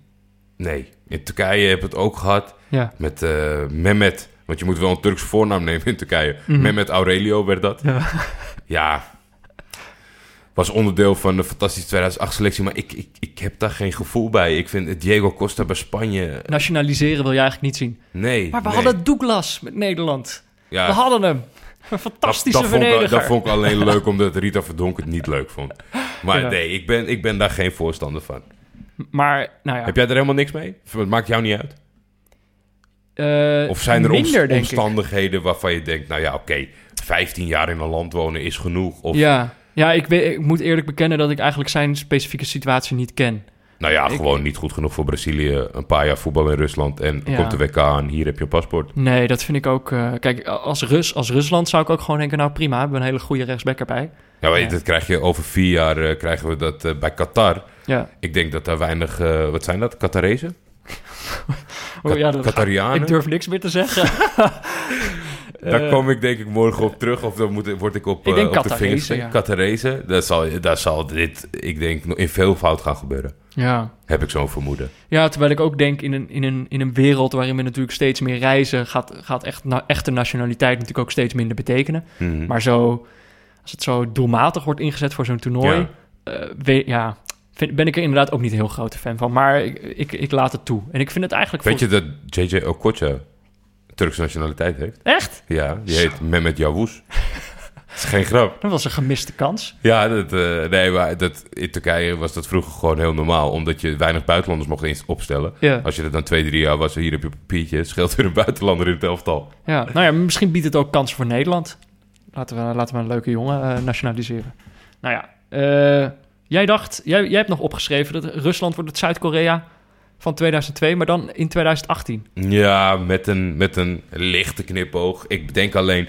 nee, in Turkije heb ik het ook gehad ja. met eh, Mehmet. Want je moet wel een Turks voornaam nemen in Turkije. Mehmet Aurelio werd dat. Ja. Ja. Was onderdeel van de fantastische 2008 selectie. Maar ik, ik, ik heb daar geen gevoel bij. Ik vind Diego Costa bij Spanje... Nationaliseren wil je eigenlijk niet zien. Nee. Maar we nee. hadden Douglas met Nederland. Ja, We hadden hem. Een dat, fantastische dat, vond ik, verdediger. dat vond ik alleen leuk omdat Rita Verdonk het niet leuk vond. Maar Ja. nee, ik ben, ik ben daar geen voorstander van. Maar, nou ja. Heb jij er helemaal niks mee? Het maakt jou niet uit? eh, Of zijn er minder, omstandigheden waarvan je denkt... nou ja, oké, 15 jaar in een land wonen is genoeg. Of Ja, ja ik, weet, ik moet eerlijk bekennen dat ik eigenlijk zijn specifieke situatie niet ken. nou ja, Ik- gewoon niet goed genoeg voor Brazilië. Een paar jaar voetbal in Rusland en Ja. komt de WK aan. Hier heb je een paspoort. Nee, dat vind ik ook... eh, kijk, als, Rus, als Rusland zou ik ook gewoon denken... nou prima, we hebben een hele goede rechtsback erbij. Ja, weet je, Ja. dat krijg je over vier jaar eh, krijgen we dat eh, bij Qatar. Ja, Ik denk dat daar weinig... wat zijn dat? Qatarezen? oh, ja dat Qatarianen? ik durf niks meer te zeggen. Daar Eh, kom ik denk ik morgen op terug. Of dan moet, word ik op, Ik eh, denk op de vingers ja. ja. Dat zal, daar zal dit, ik denk, nog in veel fout gaan gebeuren. Ja. Heb ik zo'n vermoeden. ja, terwijl ik ook denk in een, in, een, in een wereld waarin we natuurlijk steeds meer reizen... gaat, gaat echt, na, echte nationaliteit natuurlijk ook steeds minder betekenen. Mhm. Maar zo, als het zo doelmatig wordt ingezet voor zo'n toernooi... eh, weet, ja, vind, ben ik er inderdaad ook niet een heel grote fan van. Maar ik, ik, ik laat het toe. En ik vind het eigenlijk... Weet je dat JJ Okocha Turkse nationaliteit heeft? Echt? Ja, die heet Mehmet Yavuz. Dat is geen grap. Dat was een gemiste kans. Ja, dat, eh, nee, maar dat, in Turkije was dat vroeger gewoon heel normaal. Omdat je weinig buitenlanders mocht eens opstellen. Ja. Als je dat dan twee, drie jaar was, hier heb je papiertje. Scheelt weer een buitenlander in het elftal. Ja, nou ja, misschien biedt het ook kansen voor Nederland. Laten we, laten we een leuke jongen eh, nationaliseren. Nou ja, eh, jij dacht, jij, jij hebt nog opgeschreven dat Rusland wordt het Zuid-Korea van 2002, maar dan in 2018. Ja, met een, met een lichte knipoog. Ik denk alleen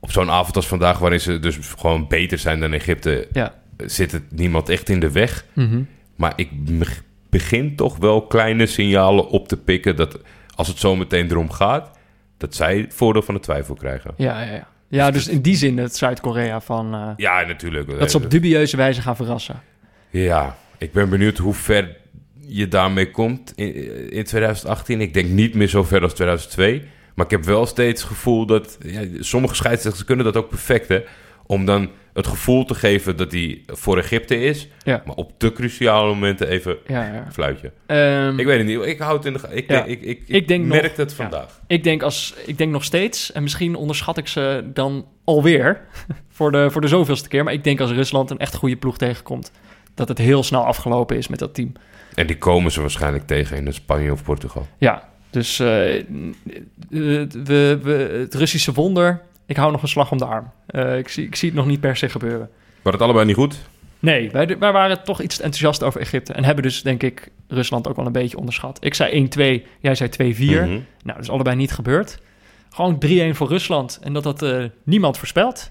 op zo'n avond als vandaag, waarin ze dus gewoon beter zijn dan Egypte, Ja. zit het niemand echt in de weg. Maar ik begin toch wel kleine signalen op te pikken dat als het zo meteen erom gaat, dat zij het voordeel van de twijfel krijgen. Ja, ja, ja. Ja, dus in die zin het Zuid-Korea van... eh, Ja, natuurlijk. dat ze op dubieuze wijze gaan verrassen. Ja, ik ben benieuwd hoe ver je daarmee komt in, in 2018. Ik denk niet meer zo ver als 2002. Maar ik heb wel steeds het gevoel dat... Ja, sommige scheidsrechters kunnen dat ook perfect, hè? Om dan het gevoel te geven dat hij voor Egypte is. Ja. Maar op te cruciale momenten even Ja, ja. een fluitje. Ehm, Ik weet het niet. Ik houd het in de Ik, ik, ik, ik, Ik denk merk nog- het vandaag. Ik denk, als, ik denk nog steeds, en misschien onderschat ik ze dan alweer voor de, voor de zoveelste keer, maar ik denk als Rusland een echt goede ploeg tegenkomt, dat het heel snel afgelopen is met dat team. En die komen ze waarschijnlijk tegen in Spanje of Portugal. Ja, dus eh, we, we, het Russische wonder, ik hou nog een slag om de arm. Eh, ik, zie, ik zie het nog niet per se gebeuren. Maar het allebei niet goed. Nee, wij, wij waren toch iets enthousiast over Egypte en hebben dus, denk ik, Rusland ook wel een beetje onderschat. Ik zei 1-2, jij zei 2-4. Mhm. Nou, dat is allebei niet gebeurd. Gewoon 3-1 voor Rusland. En dat had eh, niemand voorspeld.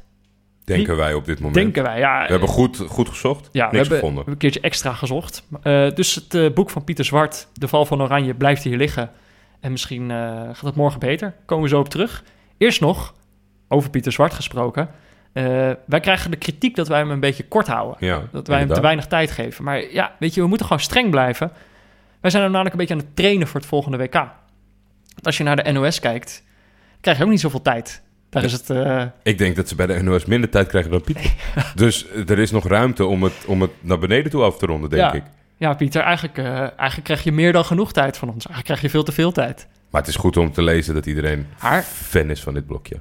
Denken wij op dit moment. Denken wij. Ja, We hebben goed, goed gezocht. ja, we Niks hebben, we gevonden. hebben een keertje extra gezocht. Eh, dus het eh, boek van Pieter Zwart, De Val van Oranje, blijft hier liggen. En misschien eh, gaat het morgen beter. Komen we zo op terug. Eerst nog, over Pieter Zwart gesproken. Eh, wij krijgen de kritiek dat wij hem een beetje kort houden. Ja, Dat wij hem te weinig tijd geven. Maar ja, weet je, we moeten gewoon streng blijven. Wij zijn hem namelijk een beetje aan het trainen voor het volgende WK. Want Als je naar de NOS kijkt, krijg je ook niet zoveel tijd. Daar is het... eh, Ik denk dat ze bij de NOS minder tijd krijgen dan Pieter. dus er is nog ruimte om het, om het naar beneden toe af te ronden, denk Ja. ik. ja, Pieter, eigenlijk, eh, eigenlijk krijg je meer dan genoeg tijd van ons. Eigenlijk krijg je veel te veel tijd. Maar het is goed om te lezen dat iedereen Maar- fan is van dit blokje.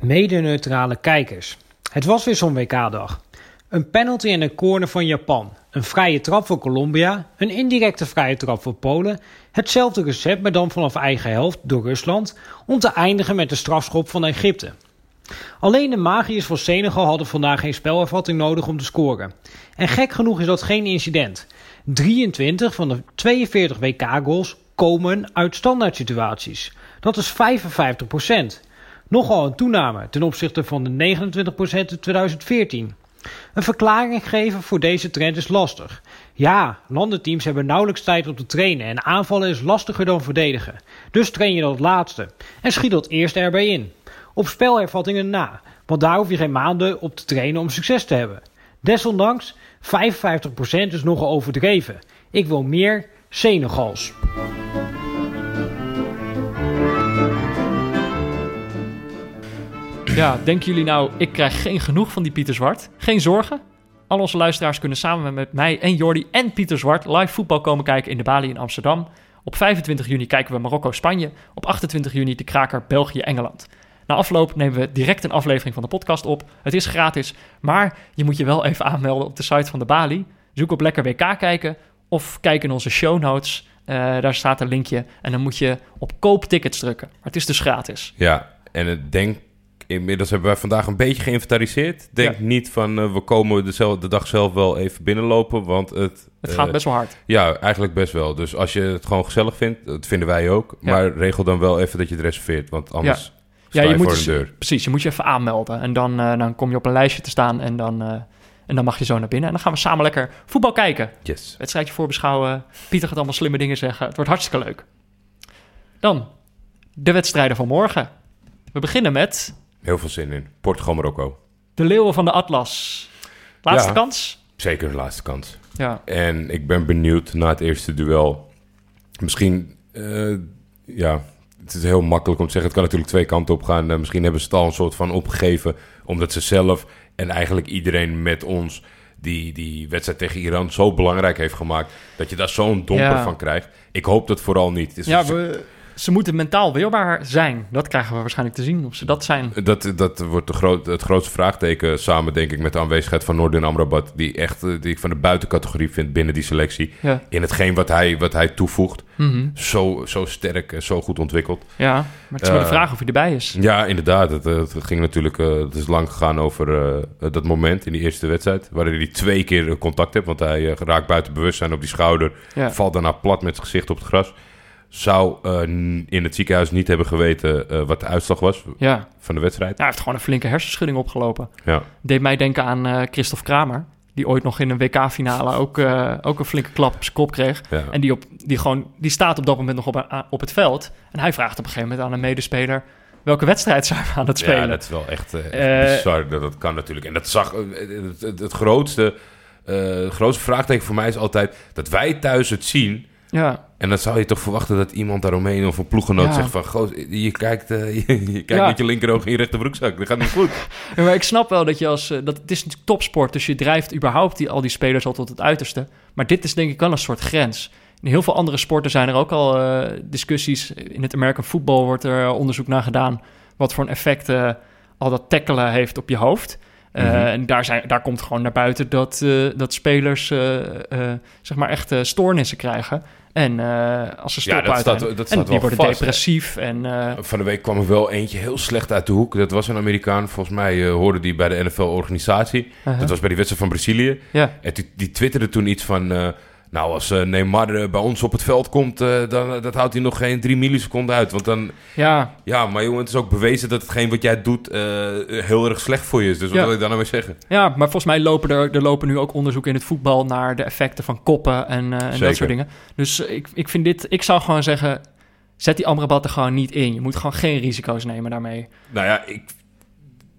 Mede-neutrale kijkers. Het was weer zo'n WK-dag. Een penalty en een corner van Japan. Een vrije trap voor Colombia. Een indirecte vrije trap voor Polen. Hetzelfde recept, maar dan vanaf eigen helft door Rusland. Om te eindigen met de strafschop van Egypte. Alleen de magiërs van Senegal hadden vandaag geen spelervatting nodig om te scoren. En gek genoeg is dat geen incident. 23 van de 42 WK-goals komen uit standaard situaties. Dat is 55% Nogal een toename ten opzichte van de 29% in 2014. Een verklaring geven voor deze trend is lastig. Ja, landenteams hebben nauwelijks tijd om te trainen en aanvallen is lastiger dan verdedigen. Dus train je dat laatste en schiet dat eerst erbij in. Op spelhervattingen na, want daar hoef je geen maanden op te trainen om succes te hebben. Desondanks, 55% is nogal overdreven. Ik wil meer Senegals. Ja, denken jullie nou, ik krijg geen genoeg van die Pieter Zwart? Geen zorgen. Al onze luisteraars kunnen samen met mij en Jordi en Pieter Zwart live voetbal komen kijken in de Bali in Amsterdam. Op 25 juni kijken we Marokko-Spanje. Op 28 juni de kraker België-Engeland. Na afloop nemen we direct een aflevering van de podcast op. Het is gratis, maar je moet je wel even aanmelden op de site van de Bali. Zoek op Lekker WK kijken of kijk in onze show notes. Eh, daar staat een linkje en dan moet je op koop tickets drukken. Maar het is dus gratis. Ja, en denk, inmiddels hebben wij vandaag een beetje geïnventariseerd. Denk Ja. niet van, eh, we komen dezelfde, de dag zelf wel even binnenlopen, want het... Het eh, gaat best wel hard. Ja, eigenlijk best wel. Dus als je het gewoon gezellig vindt, dat vinden wij ook. Ja. Maar regel dan wel even dat je het reserveert, want anders Ja, je, moet dus- deur. Precies, je moet je even aanmelden. En dan, eh, dan kom je op een lijstje te staan en dan, eh, en dan mag je zo naar binnen. En dan gaan we samen lekker voetbal kijken. Yes. Wedstrijdje voorbeschouwen. Pieter gaat allemaal slimme dingen zeggen. Het wordt hartstikke leuk. Dan de wedstrijden van morgen. We beginnen met Heel veel zin in. Portugal-Marokko. de Leeuwen van de Atlas. Laatste Ja. kans? Zeker de laatste kans. Ja. En ik ben benieuwd na het eerste duel. Misschien, eh, ja, het is heel makkelijk om te zeggen. Het kan natuurlijk twee kanten op gaan. Eh, misschien hebben ze het al een soort van opgegeven. Omdat ze zelf en eigenlijk iedereen met ons die die wedstrijd tegen Iran zo belangrijk heeft gemaakt. Dat je daar zo'n domper Ja. van krijgt. Ik hoop dat vooral niet. Het is- Ja, we, ze moeten mentaal weerbaar zijn. Dat krijgen we waarschijnlijk te zien. Of ze dat zijn. Dat, dat wordt de groot, het grootste vraagteken samen, denk ik, met de aanwezigheid van Noordin Amrabat. Die, echt, eh, die ik van de buitencategorie vind binnen die selectie. Ja. In hetgeen wat hij, wat hij toevoegt. Mhm. Zo, zo sterk en zo goed ontwikkeld. ja, maar het is maar de Eh, vraag of hij erbij is. Ja, inderdaad. Het, eh, het ging natuurlijk eh, het is lang gegaan over dat moment in die eerste wedstrijd. Waarin hij twee keer contact heeft. Want hij raakt buiten bewustzijn op die schouder. Ja. Valt daarna plat met zijn gezicht op het gras. Zou eh, in het ziekenhuis niet hebben geweten eh, wat de uitslag was Ja. van de wedstrijd. Ja, hij heeft gewoon een flinke hersenschudding opgelopen. Ja. Deed mij denken aan eh Christophe Kramer. Die ooit nog in een WK-finale ook, ook een flinke klap op zijn kop kreeg. En die, op, die, gewoon, die staat op dat moment nog op, op het veld. En hij vraagt op een gegeven moment aan een medespeler... welke wedstrijd zijn we aan het spelen? Ja, dat is wel echt, echt bizar dat dat kan natuurlijk. En dat zag... Het, het, het grootste, eh, het grootste vraagteken voor mij is altijd... dat wij thuis het zien... Ja, En dan zou je toch verwachten dat iemand daaromheen of een ploeggenoot Ja. zegt van... Goh, je kijkt, eh, je, je kijkt Ja. met je linkeroog in je rechterbroekzak. Dat gaat niet goed. Ja, maar ik snap wel dat je als... eh, dat, het is natuurlijk topsport, dus je drijft überhaupt die, al die spelers al tot het uiterste. Maar dit is denk ik wel een soort grens. In heel veel andere sporten zijn er ook al eh, discussies. In het American football wordt er onderzoek naar gedaan... wat voor een effect al dat tackelen heeft op je hoofd. Eh, Mhm. En daar, zijn, daar komt gewoon naar buiten dat, eh, dat spelers eh, zeg maar echt stoornissen krijgen. En als ze Ja, stoppen staat- uiteindelijk- dat en staat die wel worden vast, hè? depressief. En, Van de week kwam er wel eentje heel slecht uit de hoek. Dat was een Amerikaan. Volgens mij eh, hoorde die bij de NFL-organisatie. uh-huh. Dat was bij die wedstrijd van Brazilië. ja. En die, die twitterde toen iets van... nou, als eh, Neymar eh, bij ons op het veld komt... eh, dan dat houdt hij nog geen drie milliseconden uit. Want dan... ja, Ja, maar jongen, het is ook bewezen dat hetgeen wat jij doet... heel erg slecht voor je is. Dus wat Ja. wil ik daar nou mee zeggen? Ja, maar volgens mij lopen er, er lopen nu ook onderzoeken in het voetbal naar de effecten van koppen en, en dat soort dingen. Dus ik, ik vind dit, ik zou gewoon zeggen, zet die Amrabat er gewoon niet in. Je moet gewoon geen risico's nemen daarmee. Nou ja, ik,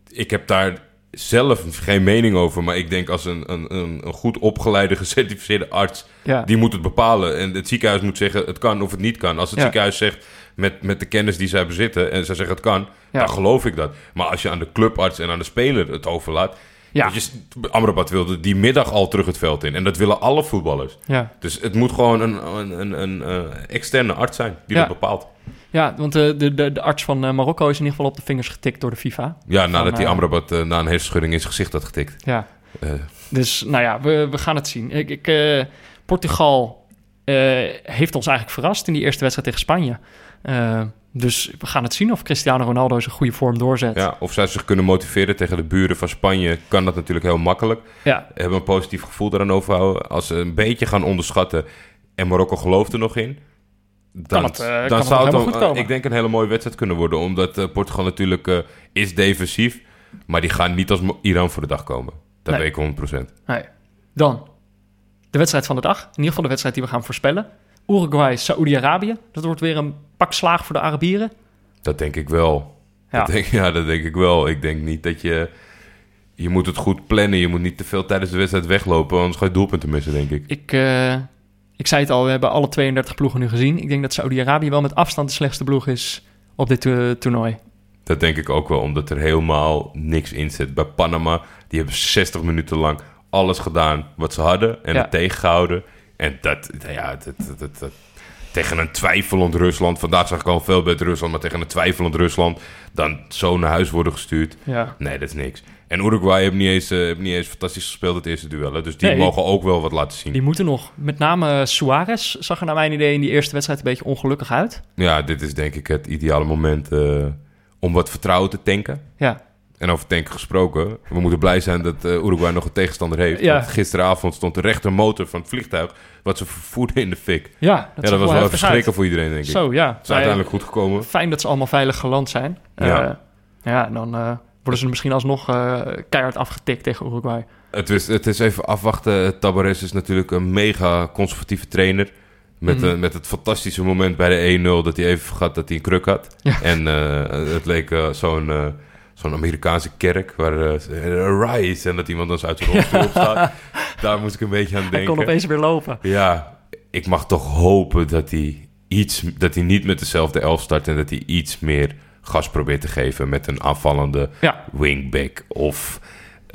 ik heb daar zelf geen mening over. Maar ik denk als een, een, een, goed opgeleide, gecertificeerde arts... Ja. die moet het bepalen. En het ziekenhuis moet zeggen het kan of het niet kan. Als het Ja. ziekenhuis zegt met, met de kennis die zij bezitten... en zij zeggen het kan, dan geloof ik dat. Maar als je aan de clubarts en aan de speler het overlaat... Ja. Amrabat wilde die middag al terug het veld in. En dat willen alle voetballers. Ja. Dus het moet gewoon een, een, een, een eh, externe arts zijn die Ja. dat bepaalt. Ja, want de, de, de, de arts van eh, Marokko is in ieder geval op de vingers getikt door de FIFA. Ja, nadat die eh, Amrabat eh, na een hersenschudding in zijn gezicht had getikt. Ja. Eh, Dus nou ja, we, we gaan het zien. Ik, ik, eh, Portugal eh, heeft ons eigenlijk verrast in die eerste wedstrijd tegen Spanje. Dus we gaan het zien of Cristiano Ronaldo zijn goede vorm doorzet. ja, of zij zich kunnen motiveren tegen de buren van Spanje, kan dat natuurlijk heel makkelijk. Ja, Hebben een positief gevoel daaraan overhouden. Als ze een beetje gaan onderschatten en Marokko gelooft er nog in. Dan, het, eh, dan het zou het dan, ik denk een hele mooie wedstrijd kunnen worden. Omdat eh, Portugal natuurlijk eh, is defensief. Maar die gaan niet als Iran voor de dag komen. Dat Nee. weet ik 100%. nee. Dan de wedstrijd van de dag. In ieder geval de wedstrijd die we gaan voorspellen. Uruguay, Saoedi-Arabië. Dat wordt weer een pak slaag voor de Arabieren. Dat denk ik wel. Ja. Dat denk, ja, dat denk ik wel. Ik denk niet dat je... Je moet het goed plannen. Je moet niet te veel tijdens de wedstrijd weglopen. Anders ga je doelpunten missen, denk ik. Ik, eh, ik zei het al, we hebben alle 32 ploegen nu gezien. Ik denk dat Saoedi-Arabië wel met afstand de slechtste ploeg is op dit eh, toernooi. Dat denk ik ook wel, omdat er helemaal niks in zit. Bij Panama, die hebben 60 minuten lang alles gedaan wat ze hadden en Ja. het tegengehouden. En dat, ja, dat, dat- dat- tegen een twijfelend Rusland, vandaag zag ik al veel beter Rusland, maar tegen een twijfelend Rusland, dan zo naar huis worden gestuurd. Ja. Nee, dat is niks. En Uruguay heeft niet eens, eh, heeft niet eens fantastisch gespeeld het eerste duel. hè. Dus die Nee. mogen ook wel wat laten zien. Die moeten nog. Met name Suarez zag er naar mijn idee in die eerste wedstrijd een beetje ongelukkig uit. Ja, dit is denk ik het ideale moment eh, om wat vertrouwen te tanken. Ja, En over tanken gesproken, we moeten blij zijn dat eh, Uruguay nog een tegenstander heeft. Ja. Gisteravond stond de rechtermotor van het vliegtuig wat ze vervoerden in de fik. ja dat, ja, zag dat was wel even schrikken voor iedereen, denk ik. Zo, ja. Het is uiteindelijk goed gekomen. Fijn dat ze allemaal veilig geland zijn. Ja. Eh, ja, dan eh, worden ze misschien alsnog keihard afgetikt tegen Uruguay. Het is, het is even afwachten. Tabares is natuurlijk een mega conservatieve trainer. Met, Mhm. met het fantastische moment bij de 1-0 dat hij even vergat dat hij een kruk had. En het leek zo'n zo'n Amerikaanse kerk waar eh rise en dat iemand dan uit zijn rolstoel opstaat. Daar moest ik een beetje aan Hij denken. kon opeens weer lopen. Ja, ik mag toch hopen dat hij, iets, dat hij niet met dezelfde elf start... en dat hij iets meer gas probeert te geven met een aanvallende Ja, wingback. Of,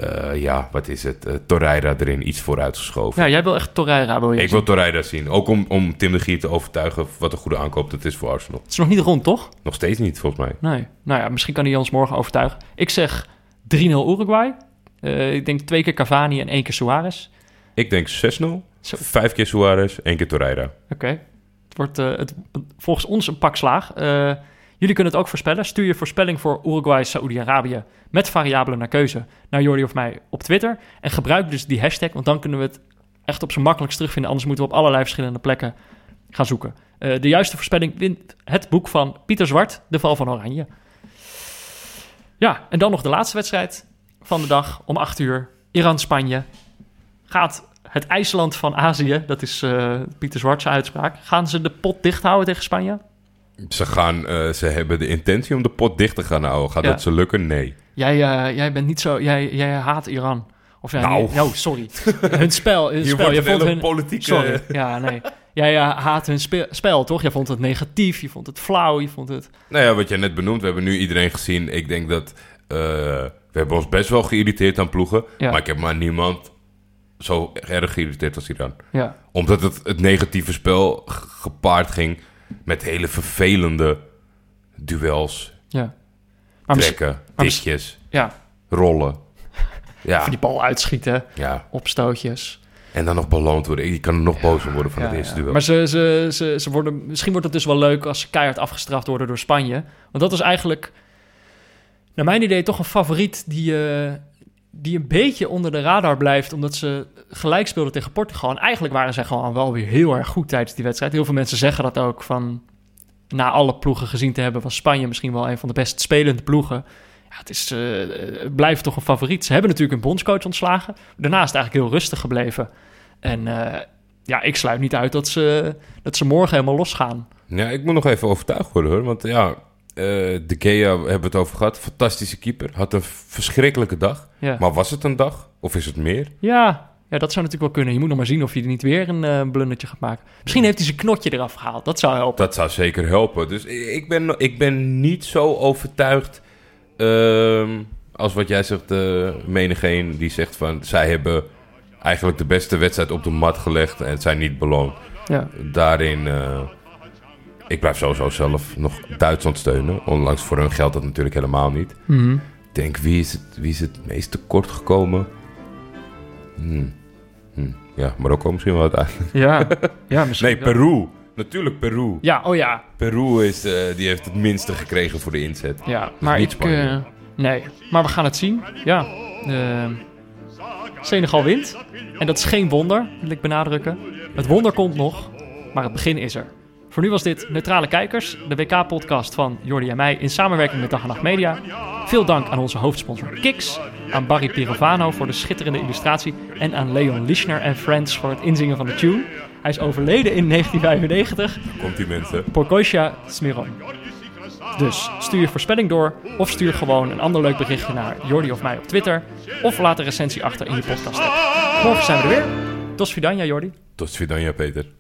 eh, ja, wat is het, uh, Torreira erin iets vooruitgeschoven. ja jij wil echt Torreira, wil je ik zien. wil Torreira zien. Ook om, om Tim de Gier te overtuigen wat een goede aankoop dat is voor Arsenal. Het is nog niet rond, toch? Nog steeds niet, volgens mij. Nee. Nou ja, misschien kan hij ons morgen overtuigen. Ik zeg 3-0 Uruguay. Eh, ik denk twee keer Cavani en één keer Suarez. Ik denk 6-0. Zo. Vijf keer Suarez, één keer Torreira. Oké. Het wordt het, volgens ons een pak slaag. Jullie kunnen het ook voorspellen. Stuur je voorspelling voor Uruguay, Saoedi-Arabië met variabelen naar keuze naar Jordi of mij op Twitter. En gebruik dus die hashtag, want dan kunnen we het echt op zijn makkelijkst terugvinden. Anders moeten we op allerlei verschillende plekken gaan zoeken. Eh, de juiste voorspelling wint het boek van Pieter Zwart, De Val van Oranje. Ja, en dan nog de laatste wedstrijd van de dag om 8 uur. Iran-Spanje. Gaat het IJsland van Azië, dat is eh, Pieter Zwart's uitspraak, gaan ze de pot dicht houden tegen Spanje? Ze, gaan, eh, ze hebben de intentie om de pot dicht te gaan houden. Gaat Ja. dat ze lukken? Nee. Jij, eh, jij bent niet zo, jij, jij haat Iran. Of ja, Nou. nee, oh, sorry. hun spel, hun spel. Je vond hun, politieke... sorry, ja, nee. Jij eh, haat hun spe- spel, toch? Jij vond het negatief, je vond het flauw, je vond het... Nou ja, wat jij net benoemd, we hebben nu iedereen gezien. Ik denk dat we hebben ons best wel geïrriteerd aan ploegen. Ja. Maar ik heb maar niemand zo erg geïrriteerd als Iran. Ja, Omdat het, het negatieve spel gepaard ging met hele vervelende duels, ja. Maar trekken, tikjes, ja, rollen. Ja, die bal uitschieten, ja, opstootjes. en dan nog beloond worden. Je kan er nog boos om worden van Ja, het eerste ja. duel. Maar ze, ze, ze, ze worden, misschien wordt het dus wel leuk als ze keihard afgestraft worden door Spanje. Want dat is eigenlijk, naar mijn idee, toch een favoriet die, eh, die een beetje onder de radar blijft. Omdat ze gelijk speelden tegen Portugal. En eigenlijk waren ze gewoon wel weer heel erg goed tijdens die wedstrijd. Heel veel mensen zeggen dat ook van... Na alle ploegen gezien te hebben, was Spanje misschien wel een van de best spelende ploegen. Ja, het, is, eh, blijft toch een favoriet. Ze hebben natuurlijk een bondscoach ontslagen. Daarna is het eigenlijk heel rustig gebleven. En eh, ja, ik sluit niet uit dat ze, dat ze morgen helemaal losgaan. Ja, ik moet nog even overtuigd worden hoor. Want ja, de Gea hebben we het over gehad. Fantastische keeper. Had een verschrikkelijke dag. Ja. Maar was het een dag? Of is het meer? Ja, ja, dat zou natuurlijk wel kunnen. Je moet nog maar zien of hij er niet weer een eh blundertje gaat maken. Misschien heeft hij zijn knotje eraf gehaald. Dat zou helpen. Dat zou zeker helpen. Dus ik ben, ik ben niet zo overtuigd ehm, als wat jij zegt, uh, menigeen die zegt van... zij hebben eigenlijk de beste wedstrijd op de mat gelegd en het zijn niet beloond. Ja. Daarin, eh, ik blijf sowieso zelf nog Duitsland steunen. Ondanks voor hun geldt dat natuurlijk helemaal niet. Mhm. Ik denk, wie is het, wie is het meest tekort gekomen? Hmm. Hmm. Ja, Marokko misschien wel uiteindelijk. Ja, ja misschien Nee, wel. Peru. Natuurlijk Peru. Ja, oh ja. Peru is, eh, die heeft het minste gekregen voor de inzet. Ja, maar ik... Eh, nee, maar we gaan het zien. Ja. eh, Senegal wint. En dat is geen wonder, wil ik benadrukken. Het wonder komt nog, maar het begin is er. Voor nu was dit Neutrale Kijkers, de WK-podcast van Jordi en mij in samenwerking met Dag en Nacht Media. Veel dank aan onze hoofdsponsor Kiks, aan Barry Pirovano voor de schitterende illustratie en aan Leon Lischner en Friends voor het inzingen van de tune. Hij is overleden in 1995 Komt die mensen. Porkosia Smiron. Dus stuur je voorspelling door of stuur gewoon een ander leuk berichtje naar Jordi of mij op Twitter. Of laat een recensie achter in je podcast app. Morgen zijn we er weer. Tot Vidania Jordi. Tot Svidanja, Peter.